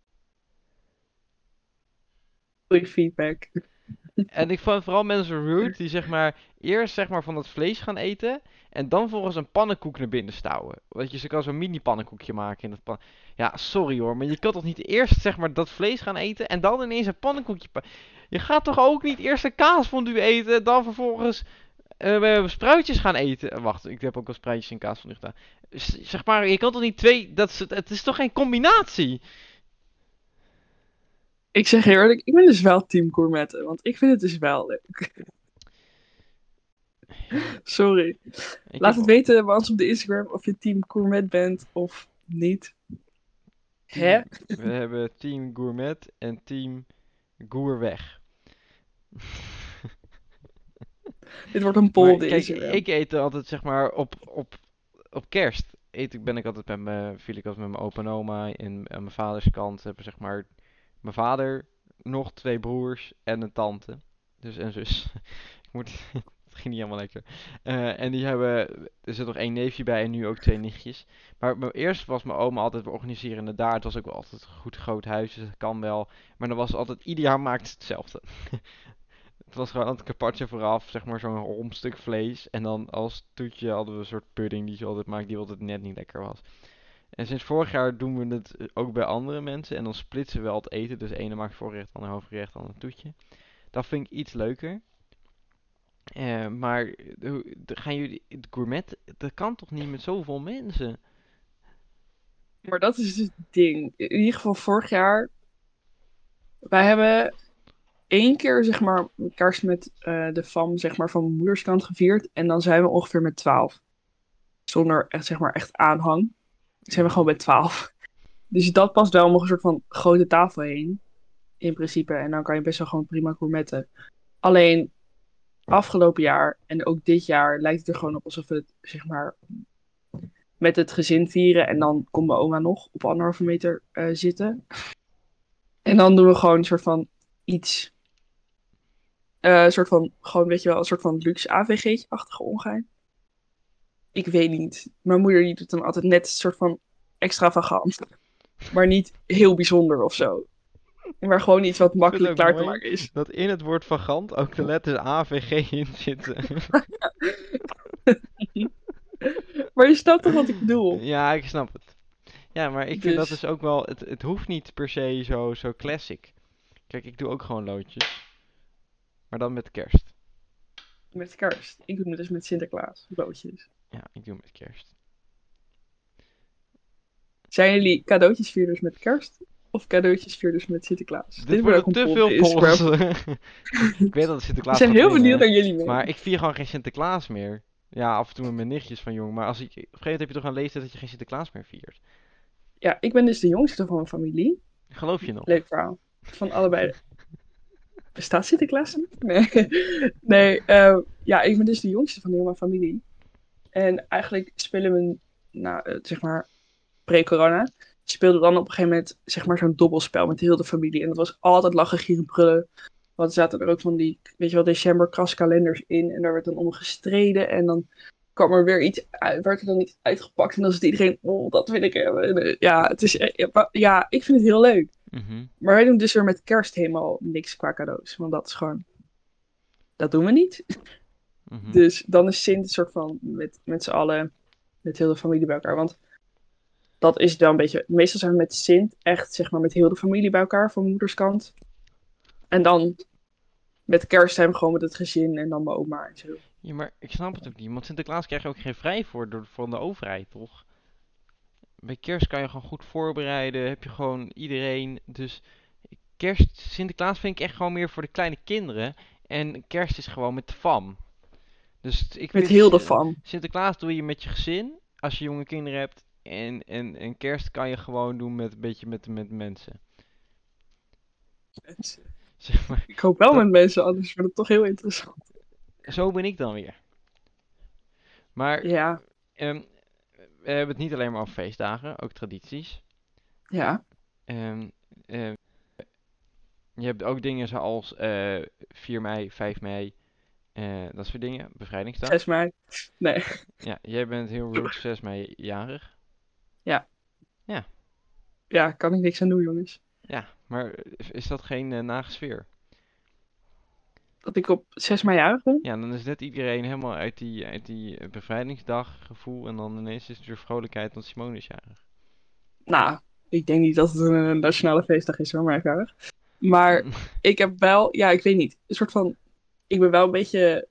Speaker 2: Goeie feedback.
Speaker 1: En ik vind vooral mensen rude die zeg maar eerst zeg maar van dat vlees gaan eten en dan volgens een pannenkoek naar binnen stouwen. Want je ze kan zo'n mini pannenkoekje maken in dat pan. Ja, sorry hoor, maar je kan toch niet eerst zeg maar dat vlees gaan eten en dan ineens een pannenkoekje. pa- Je gaat toch ook niet eerst een kaasfondue eten, dan vervolgens eh, spruitjes gaan eten. Wacht, ik heb ook wel spruitjes en kaasfondue gedaan. Z- Zeg maar, je kan toch niet twee, dat het is toch geen combinatie?
Speaker 2: Ik zeg eerlijk, ik ben dus wel team gourmetten. Want ik vind het dus wel leuk. Sorry.
Speaker 1: Ik
Speaker 2: Laat het weten bij ons op de Instagram of je team gourmet bent of niet. Hè?
Speaker 1: We hebben team gourmet en team goerweg.
Speaker 2: Dit wordt een poll
Speaker 1: Maar kijk, ik eet altijd zeg maar op, op, op kerst. Eet ik, ben ik altijd met mijn, viel ik altijd met mijn opa en oma. En aan mijn vaders kant hebben zeg maar mijn vader, nog twee broers en een tante. Dus en zus. ik moet, dat ging niet helemaal lekker. Eh, en die hebben, er zit nog één neefje bij en nu ook twee nichtjes. Maar eerst was mijn oma altijd, we organiseren het daar. Het was ook wel altijd een goed groot huis, dus dat kan wel. Maar dan was het altijd, ieder jaar maakte ze hetzelfde. Het was gewoon altijd carpaccio vooraf, zeg maar zo'n rond stuk vlees. En dan als toetje hadden we een soort pudding die ze altijd maakte, die altijd net niet lekker was. En sinds vorig jaar doen we het ook bij andere mensen. En dan splitsen we wel het eten. Dus ene maakt voorgerecht, dan een hoofdgerecht, dan een toetje. Dat vind ik iets leuker. Eh, maar gaan jullie, de gourmet, dat kan toch niet met zoveel mensen?
Speaker 2: Maar dat is dus het ding. In ieder geval vorig jaar. Wij hebben één keer zeg maar kerst met eh, de fam zeg maar, van moederskant gevierd. En dan zijn we ongeveer met twaalf. Zonder echt, zeg maar, echt aanhang. Zijn we gewoon met twaalf. Dus dat past wel om een soort van grote tafel heen. In principe. En dan kan je best wel gewoon prima gourmetten. Alleen afgelopen jaar en ook dit jaar lijkt het er gewoon op alsof het zeg maar met het gezin vieren. En dan komt mijn oma nog op anderhalve meter eh, zitten. En dan doen we gewoon een soort van iets. eh, een soort van, gewoon weet je wel, een soort van luxe AVG-achtige ongein. Ik weet niet. Mijn moeder die doet dan altijd net een soort van extravagant. Maar niet heel bijzonder of zo. Maar gewoon iets wat makkelijk klaar te maken is.
Speaker 1: Dat in het woord vagant ook de letters AVG in zitten.
Speaker 2: Maar je snapt toch wat ik bedoel?
Speaker 1: ja, ik snap het. Ja, maar ik vind dat
Speaker 2: Dus-
Speaker 1: dus ook wel, het, het hoeft niet per se zo, zo classic. Kijk, ik doe ook gewoon loodjes. Maar dan met kerst.
Speaker 2: Met kerst. Ik doe het dus met Sinterklaas. Loodjes.
Speaker 1: Ja, ik doe met kerst.
Speaker 2: Zijn jullie cadeautjesvierders met kerst? Of cadeautjesvierders met Sinterklaas?
Speaker 1: Dit
Speaker 2: wordt
Speaker 1: wordt
Speaker 2: ook
Speaker 1: te veel polls. ik weet dat het
Speaker 2: Ik
Speaker 1: Sinterklaas
Speaker 2: ben
Speaker 1: gaat
Speaker 2: heel benieuwd naar jullie mee.
Speaker 1: Maar ik vier gewoon geen Sinterklaas meer. Ja, af en toe met mijn nichtjes van jong. Maar als ik, op een gegeven moment heb je toch een leeftijd dat je geen Sinterklaas meer viert.
Speaker 2: Ja, ik ben dus de jongste van mijn familie.
Speaker 1: Geloof je nog?
Speaker 2: Leuk verhaal. Van allebei. Bestaat Sinterklaas niet? Nee. Nee, eh, ja, ik ben dus de jongste van heel mijn familie. En eigenlijk spelen we, nou, zeg maar, pre-corona, speelden we dan op een gegeven moment, zeg maar, zo'n dobbelspel met heel de familie. En dat was altijd lachen, gieren, brullen. Want er zaten er ook van die, weet je wel, december kraskalenders in. En daar werd dan om gestreden. En dan kwam er weer iets uit, werd er dan iets uitgepakt. En dan zit iedereen, oh, dat wil ik hebben. En, eh, ja, het is, eh, ja, ja, ik vind het heel leuk.
Speaker 1: Mhm.
Speaker 2: Maar wij doen dus weer met kerst helemaal niks qua cadeaus. Want dat is gewoon. Dat doen we niet.
Speaker 1: Mhm.
Speaker 2: Dus dan is Sint een soort van met, met z'n allen, met heel de familie bij elkaar. Want dat is wel een beetje. Meestal zijn we met Sint echt zeg maar met heel de familie bij elkaar van moederskant. En dan met kerst zijn we gewoon met het gezin en dan mijn oma en zo.
Speaker 1: Ja, maar ik snap het ook niet. Want Sinterklaas krijg je ook geen vrij voor door, van de overheid, toch? Bij kerst kan je gewoon goed voorbereiden. Heb je gewoon iedereen. Dus kerst, Sinterklaas vind ik echt gewoon meer voor de kleine kinderen. En kerst is gewoon met de fam. Dus ik
Speaker 2: Met heel de
Speaker 1: Sin-
Speaker 2: fam.
Speaker 1: Sinterklaas doe je met je gezin. Als je jonge kinderen hebt. En, en, en kerst kan je gewoon doen met een beetje met, met mensen. Zeg maar.
Speaker 2: Ik hoop wel
Speaker 1: Dat-
Speaker 2: met mensen, anders wordt het toch heel interessant.
Speaker 1: Zo ben ik dan weer. Maar
Speaker 2: Ja,
Speaker 1: ehm, we hebben het niet alleen maar over feestdagen, ook tradities.
Speaker 2: ja.
Speaker 1: Ehm, ehm, je hebt ook dingen zoals eh 4 mei, 5 mei, eh, dat soort dingen. Bevrijdingsdag.
Speaker 2: 6 mei. Nee.
Speaker 1: Ja, jij bent heel roots 6 mei jarig.
Speaker 2: Ja, kan ik niks aan doen, jongens.
Speaker 1: Ja, maar is dat geen eh, nage sfeer?
Speaker 2: Dat ik op 6 mei jarig ben?
Speaker 1: Ja, dan is net iedereen helemaal uit die, uit die eh, bevrijdingsdag gevoel en dan ineens is het weer vrolijkheid, want Simone is jarig.
Speaker 2: Nou, ik denk niet dat het een nationale feestdag is hoor, maar jarig. Maar ik heb wel, ja, ik weet niet. Een soort van, ik ben wel een beetje,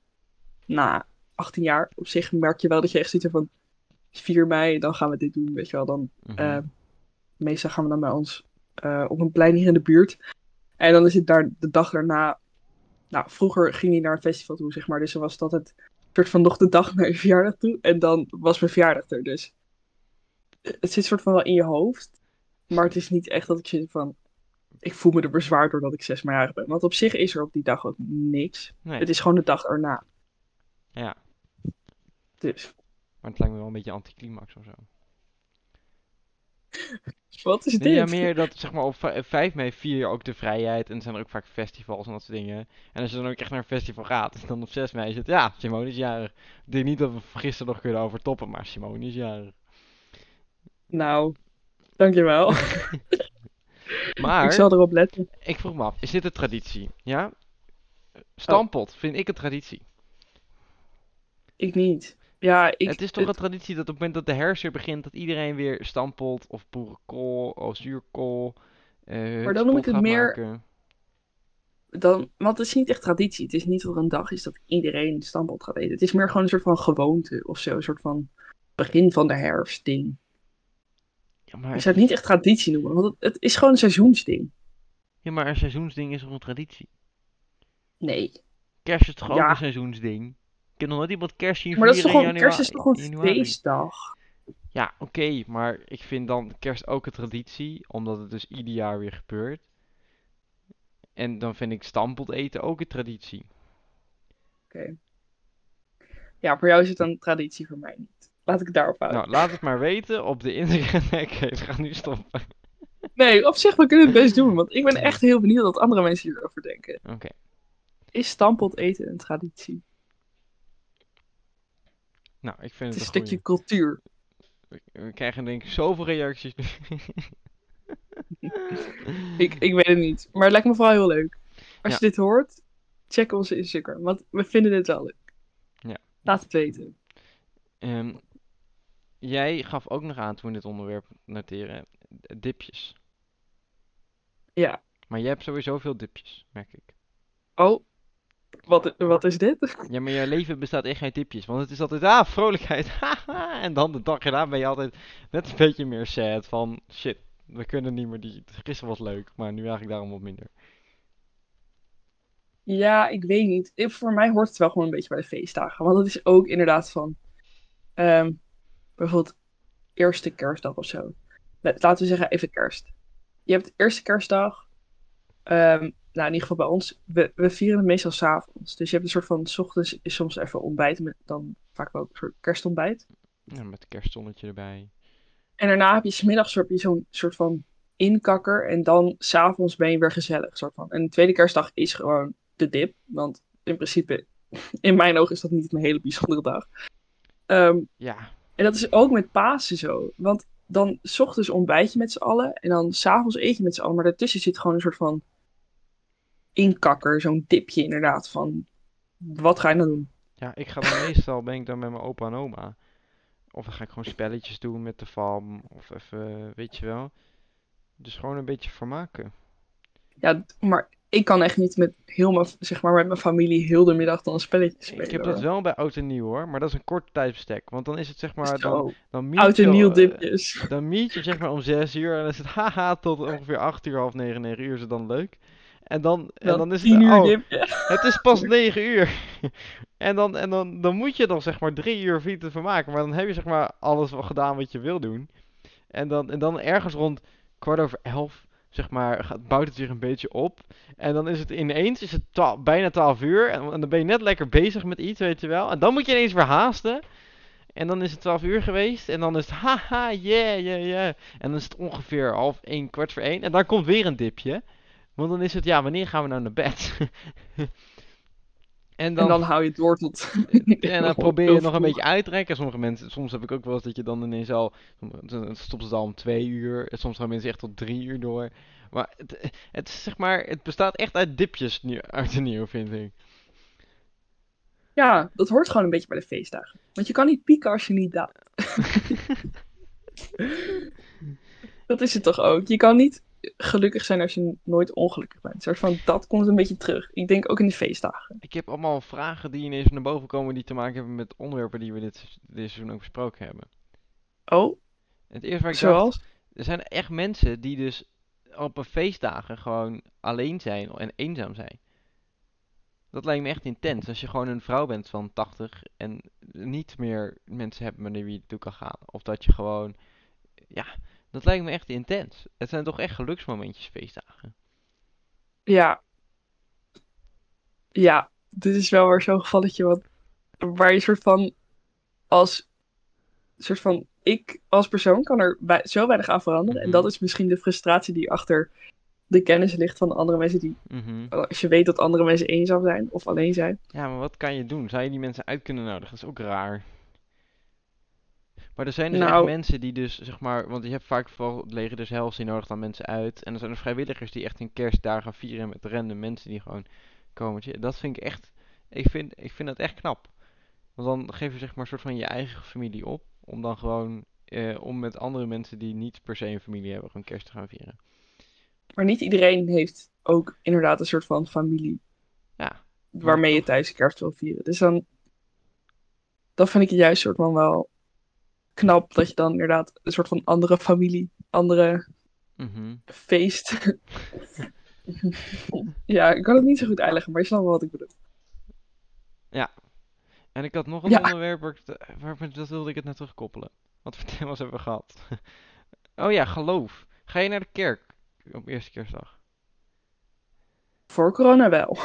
Speaker 2: na 18 jaar op zich merk je wel dat je echt ziet van 4 mei, dan gaan we dit doen, weet je wel. Dan,
Speaker 1: Mhm.
Speaker 2: eh, meestal gaan we dan bij ons eh, op een plein hier in de buurt. En dan is het daar de dag daarna, nou, vroeger ging je naar een festival toe, zeg maar. Dus dan was dat het soort van nog de dag naar je verjaardag toe. En dan was mijn verjaardag er, dus het zit soort van wel in je hoofd. Maar het is niet echt dat ik zit van. Ik voel me er bezwaard doordat ik zes maar jarig ben. Want op zich is er op die dag ook niks.
Speaker 1: nee,
Speaker 2: Het is gewoon de dag erna.
Speaker 1: ja,
Speaker 2: Dus.
Speaker 1: maar het lijkt me wel een beetje anticlimax of zo.
Speaker 2: Wat is dit?
Speaker 1: ja, meer dat zeg maar op vij- 5 mei vier je ook de vrijheid en zijn er ook vaak festivals en dat soort dingen. En als je dan ook echt naar een festival gaat, dan op 6 mei is het, ja, Simone is jarig. Ik denk niet dat we gisteren nog kunnen overtoppen, maar Simone is jarig.
Speaker 2: Nou, dankjewel.
Speaker 1: Maar,
Speaker 2: Ik zal erop letten.
Speaker 1: ik vroeg me af, is dit een traditie? Ja? Stampot vind ik een traditie.
Speaker 2: Ik niet. Ja, ik...
Speaker 1: het is toch een traditie dat op het moment dat de herfst weer begint, dat iedereen weer stampot of boerenkool of zuurkool, eh
Speaker 2: Maar dan noem ik het meer-
Speaker 1: maken.
Speaker 2: dan, want het is niet echt traditie. Het is niet voor een dag is dat iedereen stamppot gaat eten. Het is meer gewoon een soort van gewoonte of zo. Een soort van begin van de herfst ding.
Speaker 1: Ja, maar,
Speaker 2: Je zou het niet echt traditie noemen, want het, het is gewoon een seizoensding.
Speaker 1: ja, maar een seizoensding is toch een traditie?
Speaker 2: Nee.
Speaker 1: Kerst is toch ook
Speaker 2: Ja.
Speaker 1: een seizoensding? Ik heb nog nooit iemand kerst zien
Speaker 2: Maar dat is toch gewoon, kerst is toch een feestdag?
Speaker 1: Ja, oké, maar ik vind dan kerst ook een traditie, omdat het dus ieder jaar weer gebeurt. En dan vind ik stampot eten ook een traditie.
Speaker 2: Oké. Ja, voor jou is het een traditie, voor mij niet. Laat ik het daarop houden.
Speaker 1: Nou, laat het maar weten op de Instagram. Nee, oké, we gaan nu stoppen.
Speaker 2: Nee, op zich, we kunnen het best doen, want ik ben echt heel benieuwd wat andere mensen hierover denken.
Speaker 1: Oké.
Speaker 2: Is stamppot eten een traditie?
Speaker 1: Nou, ik vind
Speaker 2: Het is een
Speaker 1: het een
Speaker 2: stukje
Speaker 1: goeie.
Speaker 2: cultuur.
Speaker 1: We, we krijgen denk ik zoveel reacties.
Speaker 2: Ik, ik weet het niet. Maar het lijkt me vooral heel leuk. Als
Speaker 1: Ja.
Speaker 2: je dit hoort, check onze Instagram. Want we vinden dit wel leuk.
Speaker 1: Ja.
Speaker 2: Laat het weten.
Speaker 1: Ehm, jij gaf ook nog aan toen we dit onderwerp noteren, dipjes.
Speaker 2: Ja.
Speaker 1: Maar jij hebt sowieso veel dipjes, merk ik.
Speaker 2: Oh, wat, wat is dit?
Speaker 1: Ja, maar je leven bestaat echt uit dipjes. Want het is altijd, ah, vrolijkheid, haha. En dan de dag erna ben je altijd net een beetje meer sad van, shit, we kunnen niet meer die, gisteren was leuk, maar nu eigenlijk daarom wat minder.
Speaker 2: Ja, ik weet niet. Ik- Voor mij hoort het wel gewoon een beetje bij de feestdagen. Want het is ook inderdaad van... ehm, bijvoorbeeld eerste kerstdag of zo. Laten we zeggen even kerst. Je hebt eerste kerstdag. ehm, nou, in ieder geval bij ons. We, we vieren het meestal s'avonds. Dus je hebt een soort van... 's ochtends is soms even ontbijt. Met dan vaak wel een soort kerstontbijt.
Speaker 1: Ja, met een kerstzonnetje erbij.
Speaker 2: En daarna heb je smiddags heb je zo'n soort van inkakker. En dan s'avonds ben je weer gezellig. Soort van. En de tweede kerstdag is gewoon de dip. Want in principe, in mijn ogen is dat niet een hele bijzondere dag. Ehm,
Speaker 1: Ja,
Speaker 2: en dat is ook met Pasen zo. Want dan 's ochtends ontbijt je met z'n allen. En dan s'avonds eet je met z'n allen. Maar daartussen zit gewoon een soort van inkakker. Zo'n dipje inderdaad. Van wat ga je nou doen?
Speaker 1: ja, ik ga dan meestal, ben ik dan met mijn opa en oma. Of dan ga ik gewoon spelletjes doen met de fam, of even, weet je wel. Dus gewoon een beetje vermaken.
Speaker 2: Ja, maar ik kan echt niet met, heel mijn, zeg maar, met mijn familie heel de middag dan een spelletje spelen.
Speaker 1: Ik heb dat wel bij oud en nieuw hoor, maar dat is een kort tijdsbestek. Want dan is het zeg maar, dan, dan meet
Speaker 2: oud en nieuw
Speaker 1: eh,
Speaker 2: dipjes.
Speaker 1: Dan meet je zeg maar om 6 uur en dan is het haha tot ongeveer 8 uur, half 9, 9 uur is het dan leuk. En dan, en
Speaker 2: Dan
Speaker 1: dan is
Speaker 2: 10
Speaker 1: het,
Speaker 2: uur
Speaker 1: oh,
Speaker 2: dipje.
Speaker 1: het is pas 9 uur. En dan, en dan, dan moet je nog zeg maar 3 uur of iets ervan maken. Maar dan heb je zeg maar alles wel gedaan wat je wil doen. En dan, en dan ergens rond kwart over 11, zeg maar, gaat, bouwt het weer een beetje op. En dan is het ineens is het bijna 12 uur. En, dan ben je net lekker bezig met iets, weet je wel. En dan moet je ineens weer haasten. En dan is het 12 uur geweest. En dan is het haha, yeah, yeah, yeah. En dan is het ongeveer half 1, kwart voor 1. En dan komt weer een dipje. Want dan is het, ja, wanneer gaan we nou naar bed? en
Speaker 2: En
Speaker 1: dan,
Speaker 2: dan hou je het door tot...
Speaker 1: en dan probeer je nog een beetje uit te trekken. Sommige mensen, soms heb ik ook wel eens dat je dan ineens al, dan stopt het al om twee uur. Soms gaan mensen echt tot drie uur door. Maar het, het is zeg maar, het bestaat echt uit dipjes nu, uit de nieuw, vind ik.
Speaker 2: Ja, dat hoort gewoon een beetje bij de feestdagen. Want je kan niet pieken als je niet daalt. dat is het toch ook. Je kan niet gelukkig zijn als je nooit ongelukkig bent. Soort van, dat komt een beetje terug. Ik denk ook in de feestdagen.
Speaker 1: Ik heb allemaal vragen die ineens naar boven komen die te maken hebben met onderwerpen die we dit, dit seizoen ook besproken hebben.
Speaker 2: Oh,
Speaker 1: Het eerste waar ik dacht,
Speaker 2: zoals?
Speaker 1: er zijn echt mensen die dus op een feestdagen gewoon alleen zijn en eenzaam zijn. Dat lijkt me echt intens. Als je gewoon een vrouw bent van 80 en niet meer mensen hebt met wie je naartoe kan gaan. Of dat je gewoon, ja, dat lijkt me echt intens. Het zijn toch echt geluksmomentjes feestdagen.
Speaker 2: Ja. Ja, dit is wel weer zo'n gevalletje wat, waar je soort van als soort van ik als persoon kan er bij, zo weinig aan veranderen. En
Speaker 1: Mhm.
Speaker 2: dat is misschien de frustratie die achter de kennis ligt van andere mensen die,
Speaker 1: Mhm.
Speaker 2: als je weet dat andere mensen eenzaam zijn of alleen zijn.
Speaker 1: Ja, maar wat kan je doen? Zou je die mensen uit kunnen nodigen? Dat is ook raar. Maar er zijn dus echt
Speaker 2: Nou-
Speaker 1: mensen die dus, zeg maar, want je hebt vaak vooral het leger des hels, die nodigt dan mensen uit. En er zijn er vrijwilligers die echt hun kerstdagen gaan vieren met random mensen die gewoon komen. Dat vind ik echt, ik vind, ik vind dat echt knap. Want dan geef je zeg maar een soort van je eigen familie op, om dan gewoon, eh, om met andere mensen die niet per se een familie hebben, gewoon kerst te gaan vieren.
Speaker 2: Maar niet iedereen heeft ook inderdaad een soort van familie
Speaker 1: Ja,
Speaker 2: waarmee je thuis kerst wil vieren. Dus dan, dan vind ik het juist soort van wel knap dat je dan inderdaad een soort van andere familie, andere
Speaker 1: mhm.
Speaker 2: feest. ja, ik kan het niet zo goed uitleggen, maar je snapt wel wat ik bedoel.
Speaker 1: En ik had nog een
Speaker 2: Ja.
Speaker 1: onderwerp waar, ik dat wilde ik het naar terugkoppelen. Wat voor thema's hebben we gehad? oh ja, geloof. Ga je naar de kerk op eerste kerstdag?
Speaker 2: Voor corona wel.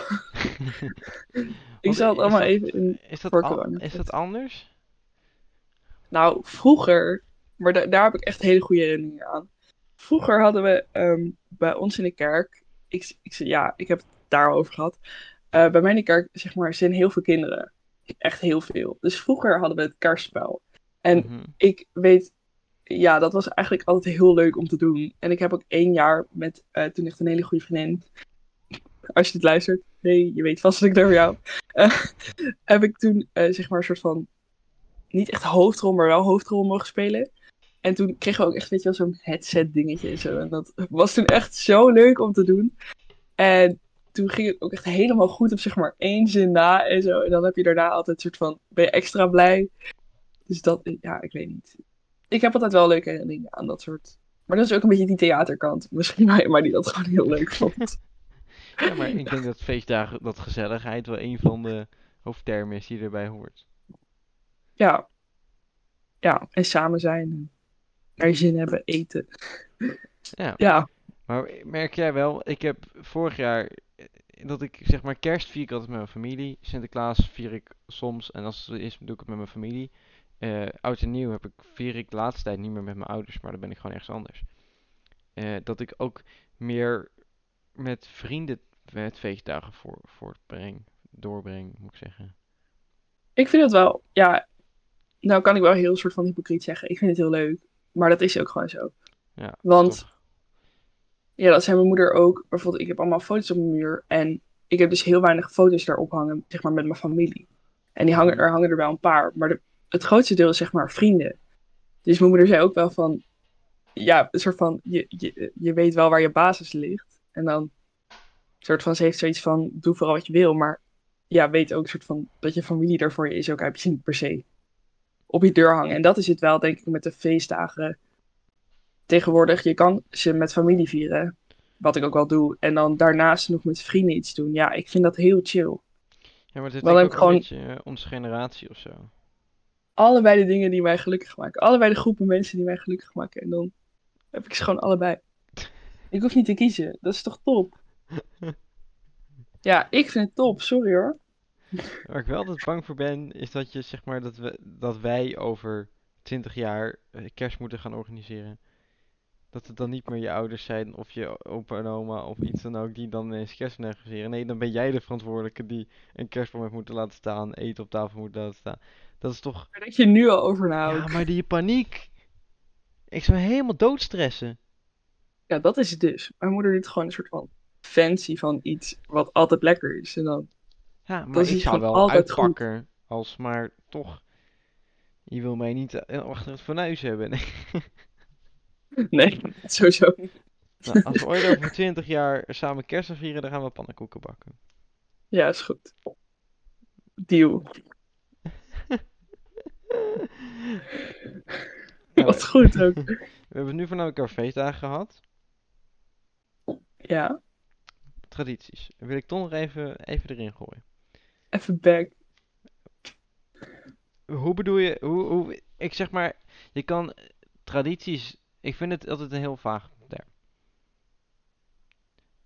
Speaker 2: ik zal het allemaal
Speaker 1: dat-
Speaker 2: even in.
Speaker 1: Is dat,
Speaker 2: voor corona.
Speaker 1: is dat anders?
Speaker 2: Nou, vroeger, maar da- daar heb ik echt hele goede herinneringen aan. Vroeger hadden we ehm, bij ons in de kerk, ik, ik, ja, ik heb het daarover gehad. Eh, bij mij in de kerk, zeg maar, zijn heel veel kinderen. Echt heel veel. Dus vroeger hadden we het kerstspel. En
Speaker 1: Mhm.
Speaker 2: ik weet, ja, dat was eigenlijk altijd heel leuk om te doen. En ik heb ook één jaar met eh, toen echt een hele goede vriendin. Als je dit luistert, hey, je weet vast dat ik het over jou. Heb ik toen, eh, zeg maar, een soort van, niet echt hoofdrol, maar wel hoofdrol mogen spelen. En toen kregen we ook echt, weet je wel, zo'n headset dingetje en zo. En dat was toen echt zo leuk om te doen. En toen ging het ook echt helemaal goed op zeg maar één zin na en zo. En dan heb je daarna altijd een soort van, ben je extra blij. Dus dat, ja, ik weet niet. Ik heb altijd wel leuke herinneringen aan dat soort. Maar dat is ook een beetje die theaterkant. Misschien maar, maar die dat gewoon heel leuk vond.
Speaker 1: Ja, maar ik denk dat feestdagen, dat gezelligheid wel een van de hoofdtermen is die erbij hoort.
Speaker 2: Ja. Ja, en samen zijn. Er zin hebben, eten.
Speaker 1: Ja,
Speaker 2: Ja,
Speaker 1: maar merk jij wel, ik heb vorig jaar eh, dat ik zeg maar kerst vier ik altijd met mijn familie. Sinterklaas vier ik soms en als het is doe ik het met mijn familie. Eh, oud en nieuw heb ik, vier ik de laatste tijd niet meer met mijn ouders, maar dan ben ik gewoon ergens anders. Eh, dat ik ook meer met vrienden het feestdagen voor, voortbreng, doorbreng, moet ik zeggen.
Speaker 2: ik vind het wel. Ja, nou kan ik wel heel soort van hypocriet zeggen. Ik vind het heel leuk. Maar dat is ook gewoon zo.
Speaker 1: Ja,
Speaker 2: Want
Speaker 1: toch?
Speaker 2: ja, dat zei mijn moeder ook. Bijvoorbeeld, ik heb allemaal foto's op mijn muur. En ik heb dus heel weinig foto's daarop hangen, zeg maar, met mijn familie. En die hangen, er hangen er wel een paar. Maar de, het grootste deel is zeg maar vrienden. Dus mijn moeder zei ook wel van... Ja, een soort van... Je, je, je weet wel waar je basis ligt. En dan... Een soort van, ze heeft zoiets van... Doe vooral wat je wil. Maar ja, weet ook een soort van... Dat je familie daar voor je is ook. Heb je niet per se op je deur hangen. En dat is het wel, denk ik, met de feestdagen. Tegenwoordig, je kan ze met familie vieren. Wat ik ook wel doe. En dan daarnaast nog met vrienden iets doen. Ja, ik vind dat heel chill.
Speaker 1: Ja, maar het is ook
Speaker 2: gewoon-
Speaker 1: een beetje eh, onze generatie of zo.
Speaker 2: allebei de dingen die mij gelukkig maken. Allebei de groepen mensen die mij gelukkig maken. En dan heb ik ze gewoon allebei. Ik hoef niet te kiezen. Dat is toch top? Ja, ik vind het top. Sorry hoor.
Speaker 1: Waar ik wel altijd bang voor ben, is dat je zeg maar dat we dat wij over 20 jaar eh, kerst moeten gaan organiseren. Dat het dan niet meer je ouders zijn of je opa en oma of iets dan ook die dan ineens kerst gaan organiseren. Nee, dan ben jij de verantwoordelijke die een kerstboom heeft moeten laten staan, eten op tafel moet laten staan. Dat is toch.
Speaker 2: Daar denk je nu al over na.
Speaker 1: Ja, maar die paniek. Ik zou me helemaal doodstressen.
Speaker 2: Ja, dat is het dus. Mijn moeder doet gewoon een soort van fancy van iets wat altijd lekker is. En dan,
Speaker 1: Ja, maar
Speaker 2: Dat
Speaker 1: ik zou wel
Speaker 2: goed.
Speaker 1: uitpakken als maar toch. Je wil mij niet eh, achter het fornuis hebben.
Speaker 2: nee, sowieso.
Speaker 1: Nou, als we ooit over 20 jaar samen kerst vieren, dan gaan we pannenkoeken bakken.
Speaker 2: Ja, is goed. Deal.
Speaker 1: Nou,
Speaker 2: Wat goed ook.
Speaker 1: we hebben nu voornamelijk over feestdagen gehad.
Speaker 2: Ja,
Speaker 1: Tradities. Wil ik toch nog even, even erin gooien.
Speaker 2: Even back.
Speaker 1: Hoe bedoel je, hoe, hoe, ik zeg maar, je kan tradities, ik vind het altijd een heel vaag term.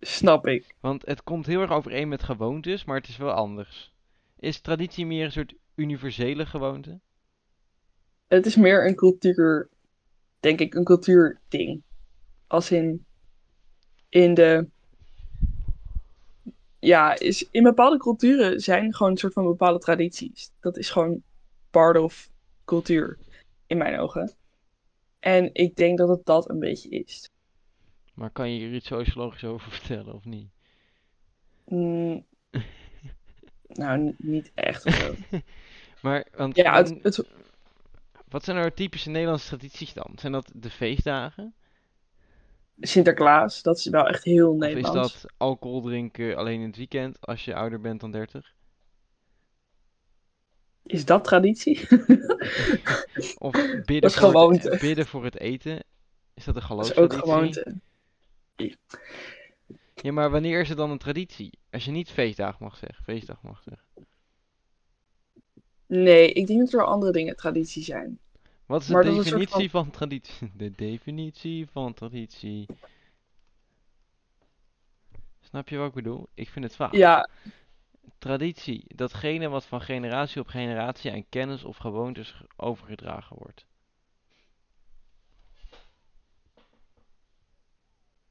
Speaker 2: Snap ik.
Speaker 1: Want het komt heel erg overeen met gewoontes, maar het is wel anders. Is traditie meer een soort universele gewoonte?
Speaker 2: het is meer een cultuur, denk ik, een cultuurding. Als in, in de, ja, is, in bepaalde culturen zijn gewoon een soort van bepaalde tradities. Dat is gewoon part of cultuur, in mijn ogen. En ik denk dat het dat een beetje is.
Speaker 1: Maar kan je hier iets sociologisch over vertellen of niet?
Speaker 2: Mm, nou, niet echt of zo.
Speaker 1: Maar, want,
Speaker 2: Ja, het, het,
Speaker 1: wat zijn nou typische Nederlandse tradities dan? Zijn dat de feestdagen?
Speaker 2: Sinterklaas, dat is wel echt heel
Speaker 1: Of is
Speaker 2: Nederlands.
Speaker 1: dat alcohol drinken alleen in het weekend als je ouder bent dan 30?
Speaker 2: Is dat traditie?
Speaker 1: Of bidden
Speaker 2: Dat is
Speaker 1: voor,
Speaker 2: gewoonte.
Speaker 1: Het, bidden voor het eten? Is dat een
Speaker 2: Dat is ook gewoonte.
Speaker 1: Ja, maar wanneer is het dan een traditie? Als je niet feestdag mag zeggen, feestdag mag zeggen.
Speaker 2: Nee, ik denk dat er wel andere dingen traditie zijn.
Speaker 1: Wat is de
Speaker 2: Maar is
Speaker 1: definitie van traditie? De definitie van traditie. Snap je wat ik bedoel? Ik vind het vaag.
Speaker 2: Ja,
Speaker 1: Traditie, datgene wat van generatie op generatie aan kennis of gewoontes ge- overgedragen wordt.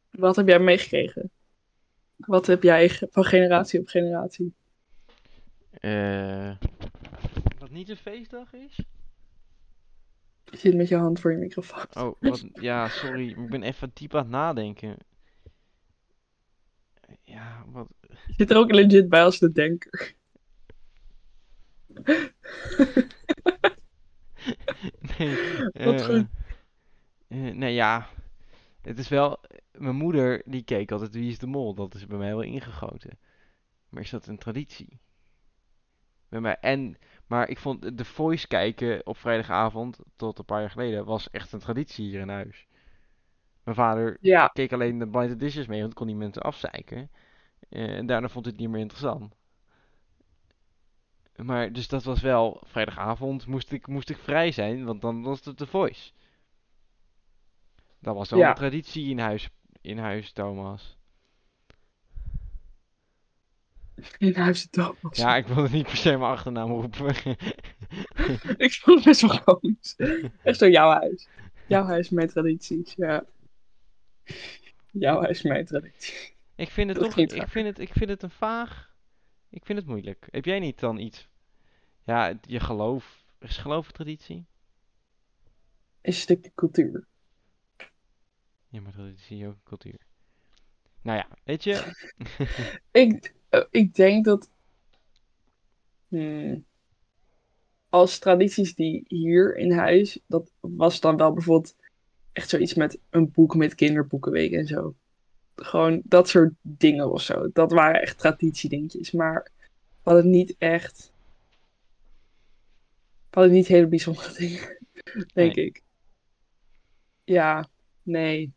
Speaker 2: wat heb jij meegekregen? Wat heb jij van generatie op generatie?
Speaker 1: Eh, wat niet een feestdag is?
Speaker 2: Je zit met je hand voor je microfoon.
Speaker 1: Oh, wat, ja, sorry, ik ben even diep aan het nadenken. Ja, wat,
Speaker 2: Je zit er ook legit bij als de denker.
Speaker 1: nee,
Speaker 2: Wat
Speaker 1: eh,
Speaker 2: goed.
Speaker 1: eh, nee, ja, het is wel, mijn moeder die keek altijd Wie is de Mol, dat is bij mij wel ingegoten. Maar is dat een traditie? Bij mij, en, maar ik vond de Voice kijken op vrijdagavond, tot een paar jaar geleden, was echt een traditie hier in huis. Mijn vader
Speaker 2: Ja,
Speaker 1: keek alleen de Blind Editions mee, want kon die mensen afzeiken. Eh, en daarna vond hij het niet meer interessant. Maar dus dat was wel vrijdagavond moest ik, moest ik vrij zijn, want dan was het The Voice. Dat was wel
Speaker 2: Ja.
Speaker 1: een traditie in huis, in huis Thomas.
Speaker 2: In huis Thomas.
Speaker 1: Ja, ik wilde niet per se mijn achternaam roepen.
Speaker 2: Ik vond het best wel komisch. Echt zo jouw huis. Jouw huis, mijn tradities, ja. Jouw huis, mijn traditie.
Speaker 1: ik vind het toch, ik vind het, ik vind het een vaag. Ik vind het moeilijk. Heb jij niet dan iets? Ja, het- je geloof, is geloof een traditie?
Speaker 2: Is een stukje cultuur.
Speaker 1: Ja, maar traditie is ook cultuur. Nou ja, weet je,
Speaker 2: Ik, ik denk dat. Hmm, als tradities die hier in huis. Dat was dan wel bijvoorbeeld. Echt zoiets met een boek met kinderboekenweek en zo. Gewoon dat soort dingen of zo. Dat waren echt traditiedingetjes. Maar we hadden niet echt. We hadden niet hele bijzondere dingen. Denk
Speaker 1: Nee.
Speaker 2: ik. Ja, nee.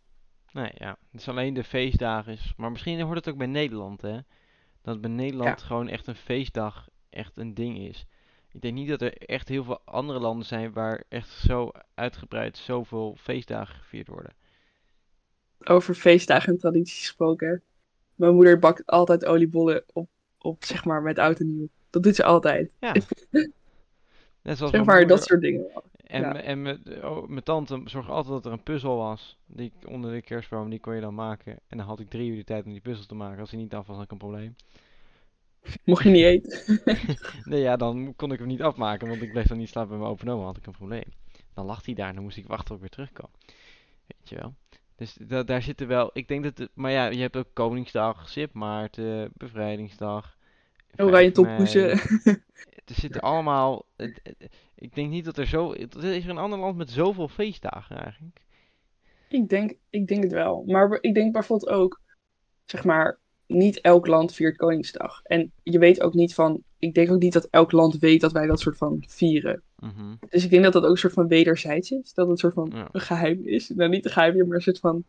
Speaker 1: Nee, ja. Het is alleen de feestdagen. Is, maar misschien hoort het ook bij Nederland, hè? Dat bij Nederland gewoon echt een feestdag echt een ding is. Ik denk niet dat er echt heel veel andere landen zijn waar echt zo uitgebreid zoveel feestdagen gevierd worden.
Speaker 2: over feestdagen en tradities gesproken. Mijn moeder bakt altijd oliebollen op, op zeg maar, met oud en nieuw. Dat doet ze altijd.
Speaker 1: Ja. Net zoals
Speaker 2: Zeg maar,
Speaker 1: moeder
Speaker 2: dat soort dingen.
Speaker 1: En,
Speaker 2: ja.
Speaker 1: en mijn, oh, mijn tante zorgde altijd dat er een puzzel was. Die ik onder de kerstboom, die kon je dan maken. En dan had ik drie uur de tijd om die puzzel te maken. Als hij niet af was, had ik een probleem.
Speaker 2: Mocht je niet eten.
Speaker 1: Nee, ja, dan kon ik hem niet afmaken, want ik bleef dan niet slapen bij mijn open oma, had ik een probleem. Dan lag hij daar en dan moest ik wachten tot ik weer terugkwam. Weet je wel. Dus da- daar zitten wel, ik denk dat, het, maar ja, je hebt ook Koningsdag, Sint Maarten, Bevrijdingsdag, 5
Speaker 2: Oranje
Speaker 1: mei.
Speaker 2: toppoezen.
Speaker 1: Er zitten allemaal, het- het- ik denk niet dat er zo, is er een ander land met zoveel feestdagen eigenlijk?
Speaker 2: ik, denk, ik denk het wel. Maar ik denk bijvoorbeeld ook, zeg maar, niet elk land viert Koningsdag. En je weet ook niet van, ik denk ook niet dat elk land weet dat wij dat soort van vieren.
Speaker 1: Mhm.
Speaker 2: Dus ik denk dat dat ook een soort van wederzijds is. Dat het een soort van
Speaker 1: Ja.
Speaker 2: een geheim is. Nou, niet een geheim, maar een soort van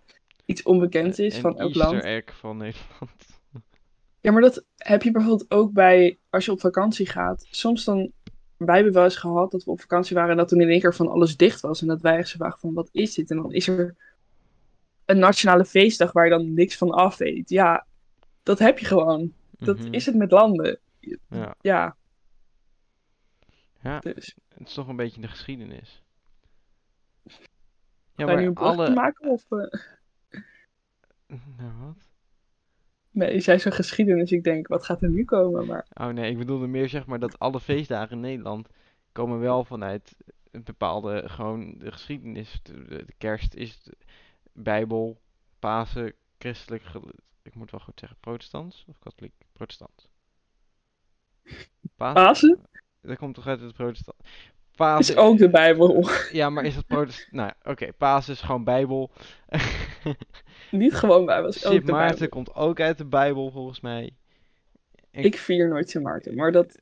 Speaker 2: iets onbekends is
Speaker 1: Een
Speaker 2: van elk land.
Speaker 1: egg van Nederland.
Speaker 2: Ja, maar dat heb je bijvoorbeeld ook bij als je op vakantie gaat. Soms dan, wij hebben wel eens gehad dat we op vakantie waren en dat toen in één keer van alles dicht was. En dat wij echt zo vragen van, wat is dit? En dan is er een nationale feestdag waar je dan niks van af weet. Ja, dat heb je gewoon. Dat
Speaker 1: Mhm.
Speaker 2: is het met landen.
Speaker 1: Ja.
Speaker 2: Ja,
Speaker 1: ja,
Speaker 2: dus.
Speaker 1: het is toch een beetje de geschiedenis. Ja,
Speaker 2: je nu
Speaker 1: maar
Speaker 2: een
Speaker 1: alle...
Speaker 2: maken? Of, eh,
Speaker 1: Nou, wat?
Speaker 2: Nee, je zei zo geschiedenis. Ik denk, wat gaat er nu komen? Maar
Speaker 1: Oh nee, ik bedoelde meer zeg maar dat alle feestdagen in Nederland komen wel vanuit een bepaalde, gewoon de geschiedenis. De, kerst is de Bijbel, Pasen, christelijk, ik moet wel goed zeggen, protestants of katholiek? Protestant. Pasen?
Speaker 2: Pasen
Speaker 1: Dat komt toch uit het protestant?
Speaker 2: Is
Speaker 1: Pasen,
Speaker 2: ook de Bijbel.
Speaker 1: ja, maar is het protestant? Nou, oké, Pasen is gewoon Bijbel.
Speaker 2: Niet gewoon Bijbel, is ook
Speaker 1: Sint
Speaker 2: de
Speaker 1: Maarten
Speaker 2: Bijbel.
Speaker 1: komt ook uit de Bijbel volgens mij.
Speaker 2: Ik vier nooit Sint Maarten, maar dat...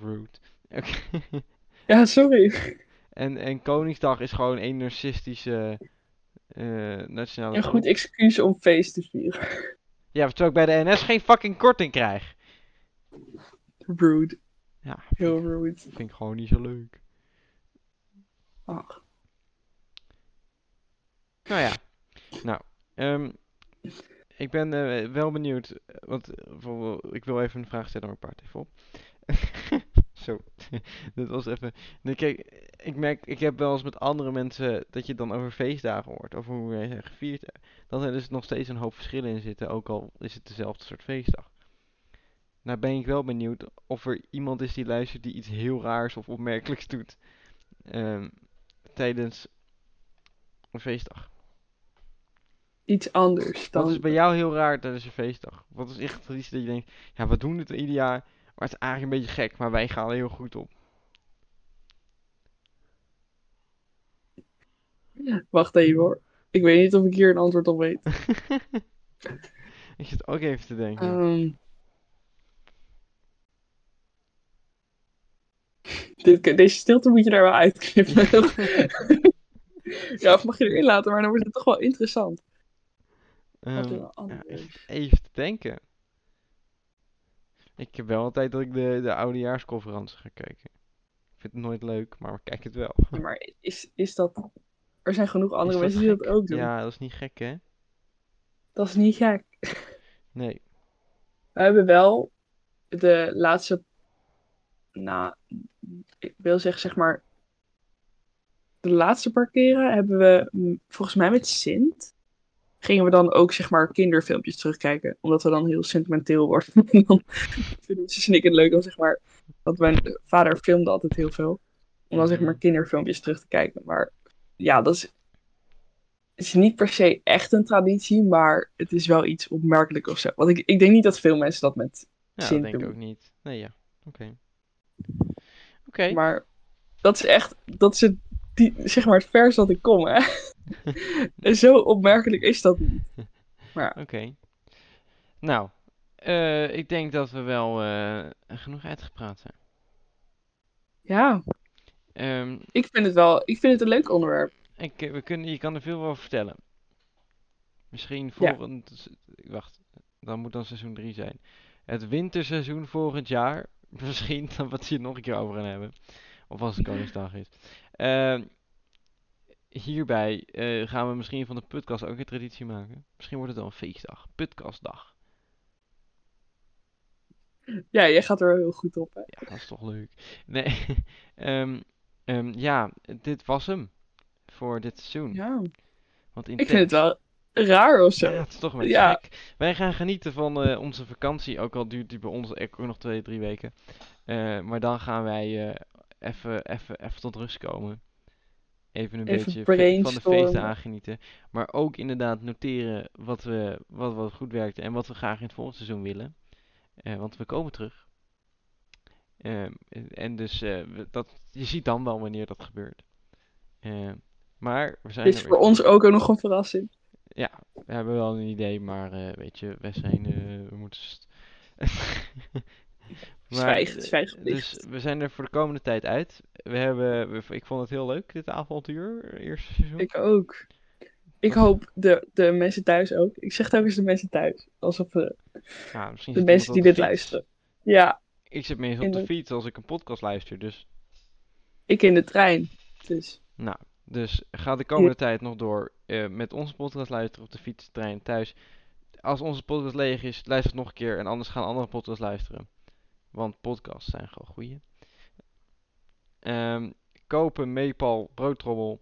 Speaker 1: Rude. Oké.
Speaker 2: Ja, sorry.
Speaker 1: En, en Koningsdag is gewoon een narcistische eh nationale
Speaker 2: Een goed excuus om feest te vieren.
Speaker 1: Ja, terwijl ik bij de NS geen fucking korting krijg.
Speaker 2: Rude.
Speaker 1: Ja,
Speaker 2: Heel rude.
Speaker 1: vind ik gewoon niet zo leuk.
Speaker 2: Ach.
Speaker 1: Nou ja, nou, ehm, ik ben eh, wel benieuwd, want eh, ik wil even een vraag stellen, maar ik paard even op. Zo, dit was even. Nee, kijk, ik merk, ik heb wel eens met andere mensen dat je dan over feestdagen hoort, over hoe wij zijn gevierd. Dat er dus nog steeds een hoop verschillen in zitten, ook al is het dezelfde soort feestdag. Nou ben ik wel benieuwd of er iemand is die luistert die iets heel raars of opmerkelijks doet ehm, tijdens een feestdag.
Speaker 2: Iets anders dan...
Speaker 1: Wat is bij jou heel raar tijdens een feestdag? Wat is echt iets dat je denkt, ja, we doen het ieder jaar, maar het is eigenlijk een beetje gek, maar wij gaan er heel goed op.
Speaker 2: Wacht even hoor. Ik weet niet of ik hier een antwoord op weet.
Speaker 1: ik zit ook even te denken.
Speaker 2: Ehm. Deze stilte moet je daar wel uitknippen. ja, of mag je erin laten, maar dan wordt het toch wel interessant.
Speaker 1: Ehm, ja, even, te denken. Ik heb wel altijd dat ik de, de oudejaarsconferentie ga kijken. Ik vind het nooit leuk, maar ik kijk het wel.
Speaker 2: Ja, maar is, is dat... Er zijn genoeg andere mensen die dat ook doen.
Speaker 1: Ja, dat is niet gek, hè?
Speaker 2: Dat is niet gek.
Speaker 1: Nee.
Speaker 2: We hebben wel de laatste... Nou, ik wil zeggen, zeg maar... De laatste paar keren hebben we, volgens mij met Sint... Gingen we dan ook, zeg maar, kinderfilmpjes terugkijken. Omdat we dan heel sentimenteel worden. En dan vinden zus en ik het leuk om, zeg maar... Want mijn vader filmde altijd heel veel. Om dan, zeg maar, kinderfilmpjes terug te kijken. Maar ja, dat is... Het is niet per se echt een traditie, maar het is wel iets opmerkelijk of zo. Want ik, ik denk niet dat veel mensen dat met
Speaker 1: Ja, dat
Speaker 2: Sint
Speaker 1: denk ik ook niet. Nee, ja. Oké.
Speaker 2: Maar dat is echt, dat is het, die, zeg maar het vers dat ik kom, hè. en zo opmerkelijk is dat niet.
Speaker 1: Oké. Nou, eh, ik denk dat we wel eh, genoeg uitgepraat zijn.
Speaker 2: Ja,
Speaker 1: Ehm,
Speaker 2: ik vind het wel, ik vind het een leuk onderwerp.
Speaker 1: ik, eh, we kunnen, je kan er veel over vertellen. Misschien
Speaker 2: Ja.
Speaker 1: volgend... s- Wacht, dan moet dan seizoen 3 zijn. Het winterseizoen volgend jaar. Misschien dat we het hier nog een keer over gaan hebben. Of als het Koningsdag is. Ehm, hierbij eh, gaan we misschien van de podcast ook een traditie maken. Misschien wordt het wel een feestdag. Podcastdag.
Speaker 2: Ja, jij gaat er wel heel goed op, hè.
Speaker 1: Ja, dat is toch leuk. Nee, ehm, ehm, ja, dit was hem voor dit seizoen.
Speaker 2: Ja,
Speaker 1: Want
Speaker 2: ik vind het wel raar of zo.
Speaker 1: Ja, het is toch een beetje
Speaker 2: Ja.
Speaker 1: gek. Wij gaan genieten van eh, onze vakantie, ook al duurt die bij ons ook nog twee, drie weken. Eh, maar dan gaan wij eh, even, even, even tot rust komen. Even een
Speaker 2: Even
Speaker 1: beetje van de feesten aangenieten. Maar ook inderdaad noteren wat, we, wat, wat goed werkte en wat we graag in het volgende seizoen willen. Want we komen terug. Ehm, en dus dat, je ziet dan wel wanneer dat gebeurt. Maar we zijn
Speaker 2: Dit is voor
Speaker 1: weer.
Speaker 2: ons ook nog een verrassing.
Speaker 1: Ja, we hebben wel een idee, maar eh, weet je, wij zijn, eh, we moeten... st- Maar,
Speaker 2: Zwijg,
Speaker 1: eh,
Speaker 2: zwijgplicht.
Speaker 1: Dus we zijn er voor de komende tijd uit. We hebben, we- ik vond het heel leuk, dit avontuur, eerste seizoen.
Speaker 2: Ik ook. Ik hoop de, de mensen thuis ook. Ik zeg telkens de mensen thuis. Alsof de,
Speaker 1: Ja, misschien
Speaker 2: de mensen die
Speaker 1: de
Speaker 2: dit luisteren. Ja,
Speaker 1: Ik zit meestal op de
Speaker 2: de-
Speaker 1: fiets als ik een podcast luister, dus...
Speaker 2: ik in de trein. Dus
Speaker 1: Nou, dus ga de komende tijd nog door eh, met onze podcast luisteren op de fiets, trein, thuis. Als onze podcast leeg is, luister het nog een keer en anders gaan andere podcasts luisteren. Want podcasts zijn gewoon goeie. Ehm kopen, meepal, broodtrommel.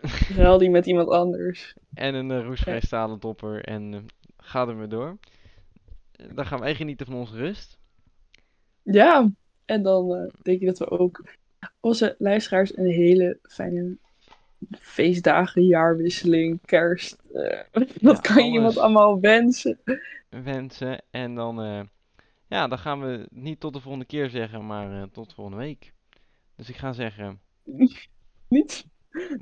Speaker 2: Ruil die met iemand anders.
Speaker 1: En een uh, roestvrij stalen. En uh, ga er weer door. Dan gaan wij genieten van onze rust.
Speaker 2: Ja, en dan denk ik dat we ook onze luisteraars een hele fijne feestdagen, jaarwisseling, kerst. Uh, wat ja, kan je iemand allemaal wensen?
Speaker 1: Wensen. En dan, uh, ja, dan gaan we niet tot de volgende keer zeggen, maar uh, tot volgende week. Dus ik ga zeggen.
Speaker 2: niet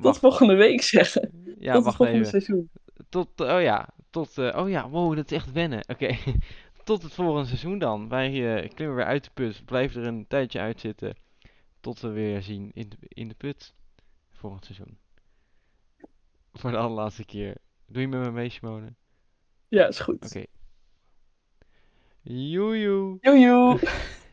Speaker 2: tot volgende week zeggen.
Speaker 1: Ja,
Speaker 2: tot
Speaker 1: wacht
Speaker 2: het volgende
Speaker 1: even.
Speaker 2: seizoen.
Speaker 1: Tot, oh ja, tot, oh ja, wow, dat is echt wennen. Oké. Okay. tot het volgende seizoen dan. Wij klimmen weer uit de put. Blijven er een tijdje uitzitten. Tot we weer zien in de, in de put. Volgend seizoen. Voor de allerlaatste keer. Doe je met me mee, Simone?
Speaker 2: Ja, is goed.
Speaker 1: Oké. Okay. Joejoe.
Speaker 2: Joejoe.